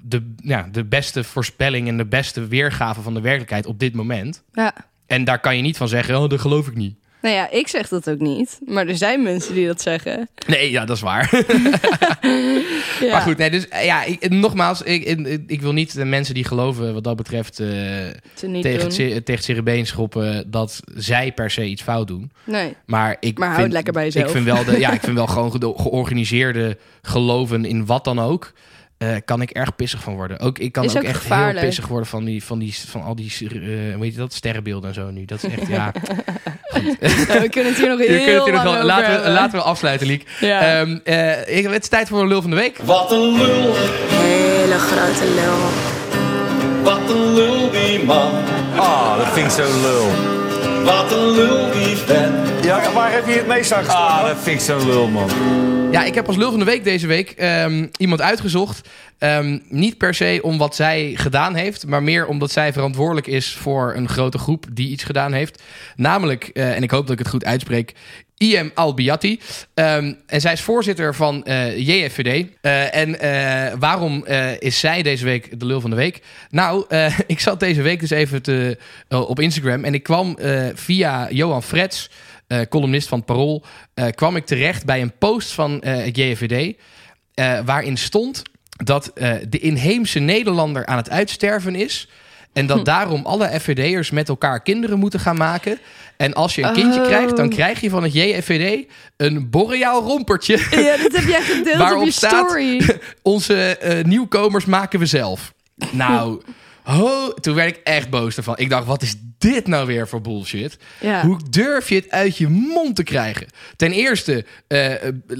de, ja, de beste voorspelling en de beste weergave van de werkelijkheid op dit moment. ja. En daar kan je niet van zeggen, oh, dat geloof ik niet. Nou ja, ik zeg dat ook niet. Maar er zijn mensen die dat zeggen. Nee, ja, dat is waar. Ja. Maar goed, nee, dus ja, ik, nogmaals, ik, ik, ik wil niet de mensen die geloven wat dat betreft eh, Te tegen, ce- tegen schoppen dat zij per se iets fout doen. Nee. Maar ik Maar hou vind, het lekker bij jezelf. Ik vind wel, de, ja, ik vind wel gewoon ge- georganiseerde geloven in wat dan ook. Eh, kan ik erg pissig van worden. Ook, ik kan Is ook, ook echt gevaarlijk. heel pissig worden van, die, van, die, van al die eh, hoe heet je dat, sterrenbeelden en zo nu. Dat is echt, ja. Ja, we kunnen het hier nog heel kunt het hier nog lang wel- over laten, we, laten we afsluiten, Liek. Ja. Ehm, eh, ik- het is tijd voor een lul van de week. Wat een lul, Hele grote lul. wat een lul die man. Ah, dat vind ik zo lul. Wat een lul die vent. Ja, waar heb je het meest aan gestoken? Ah, dat vind ik zo lul, man. Ja, ik heb als lul van de week deze week ehm, iemand uitgezocht. Ehm, niet per se om wat zij gedaan heeft, maar meer omdat zij verantwoordelijk is voor een grote groep die iets gedaan heeft. Namelijk, eh, en ik hoop dat ik het goed uitspreek, IM Albiati. Ehm, en zij is voorzitter van eh, JFVD. Eh, en eh, waarom is zij deze week de lul van de week? Nou, ik zat deze week dus even te, op Instagram en ik kwam via Johan Frets, columnist van Parool, kwam ik terecht bij een post van het JFVD. waarin stond dat de inheemse Nederlander aan het uitsterven is. En dat daarom alle FVD'ers met elkaar kinderen moeten gaan maken. En als je een kindje Oh. krijgt, dan krijg je van het JFVD een boreaal rompertje. Ja, dat heb jij gedeeld op je staat- story. Onze eh, nieuwkomers maken we zelf. Nou, ho, toen werd ik echt boos ervan. Ik dacht, wat is dit nou weer voor bullshit? Ja. Hoe durf je het uit je mond te krijgen? Ten eerste, eh,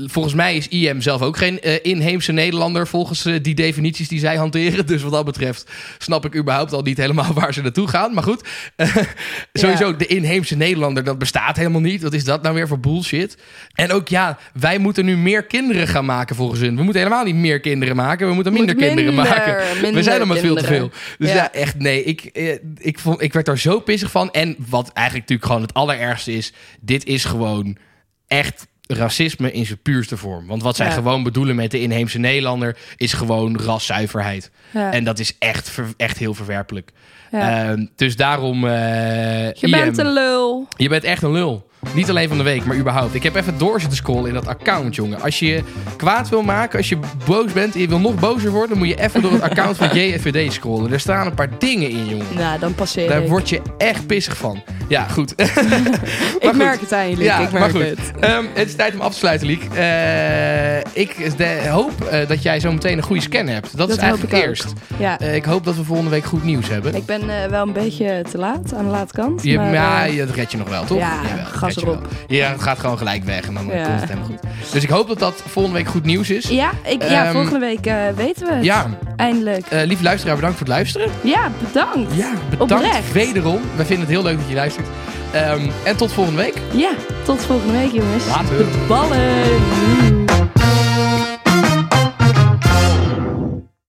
volgens mij is IM zelf ook geen eh, inheemse Nederlander... volgens eh, die definities die zij hanteren. Dus wat dat betreft snap ik überhaupt al niet helemaal waar ze naartoe gaan. Maar goed, sowieso de inheemse Nederlander, dat bestaat helemaal niet. Wat is dat nou weer voor bullshit? En ook ja, wij moeten nu meer kinderen gaan maken volgens hun. We moeten helemaal niet meer kinderen maken. We moeten minder Moet kinderen minder, maken. we zijn allemaal veel te veel. Dus Ja. ja, echt nee. Ik, ik, vond, ik werd daar zo pissig van. En wat eigenlijk natuurlijk gewoon het allerergste is... dit is gewoon echt racisme in zijn puurste vorm. Want wat zij Ja. gewoon bedoelen met de inheemse Nederlander... is gewoon raszuiverheid. Ja. En dat is echt, echt heel verwerpelijk. Ja. Ehm, dus daarom... eh, Je IM, bent een lul. je bent echt een lul. Niet alleen van de week, maar überhaupt. Ik heb even door zitten scrollen in dat account, jongen. Als je je kwaad wil maken, als je boos bent en je wil nog bozer worden... dan moet je even door het account van JFVD scrollen. Er staan een paar dingen in, jongen. Nou, dan passeer Daar ik. word je echt pissig van. Ja, goed. ik goed. merk het aan je, Liek. ja, ik maar merk goed. het. Ehm, het is tijd om af te sluiten, Liek. Eh, ik de- hoop eh, dat jij zo meteen een goede scan hebt. Dat, is Dat eigenlijk eerst. Ja. Eh, ik hoop dat we volgende week goed nieuws hebben. Ik ben wel een beetje te laat, aan de late kant. je, maar, ja, dat red je nog wel, toch? ja, gas erop. wel. Ja, het gaat gewoon gelijk weg en dan eh, komt het helemaal goed. Dus ik hoop dat dat volgende week goed nieuws is. Ja, ik, ja Ehm, volgende week eh, weten we het. Ja, Eindelijk. eh, lieve luisteraar, bedankt voor het luisteren. Ja, bedankt. Ja, bedankt Oprecht. wederom. We vinden het heel leuk dat je luistert. Ehm, en tot volgende week. Ja, tot volgende week jongens. Later. De ballen.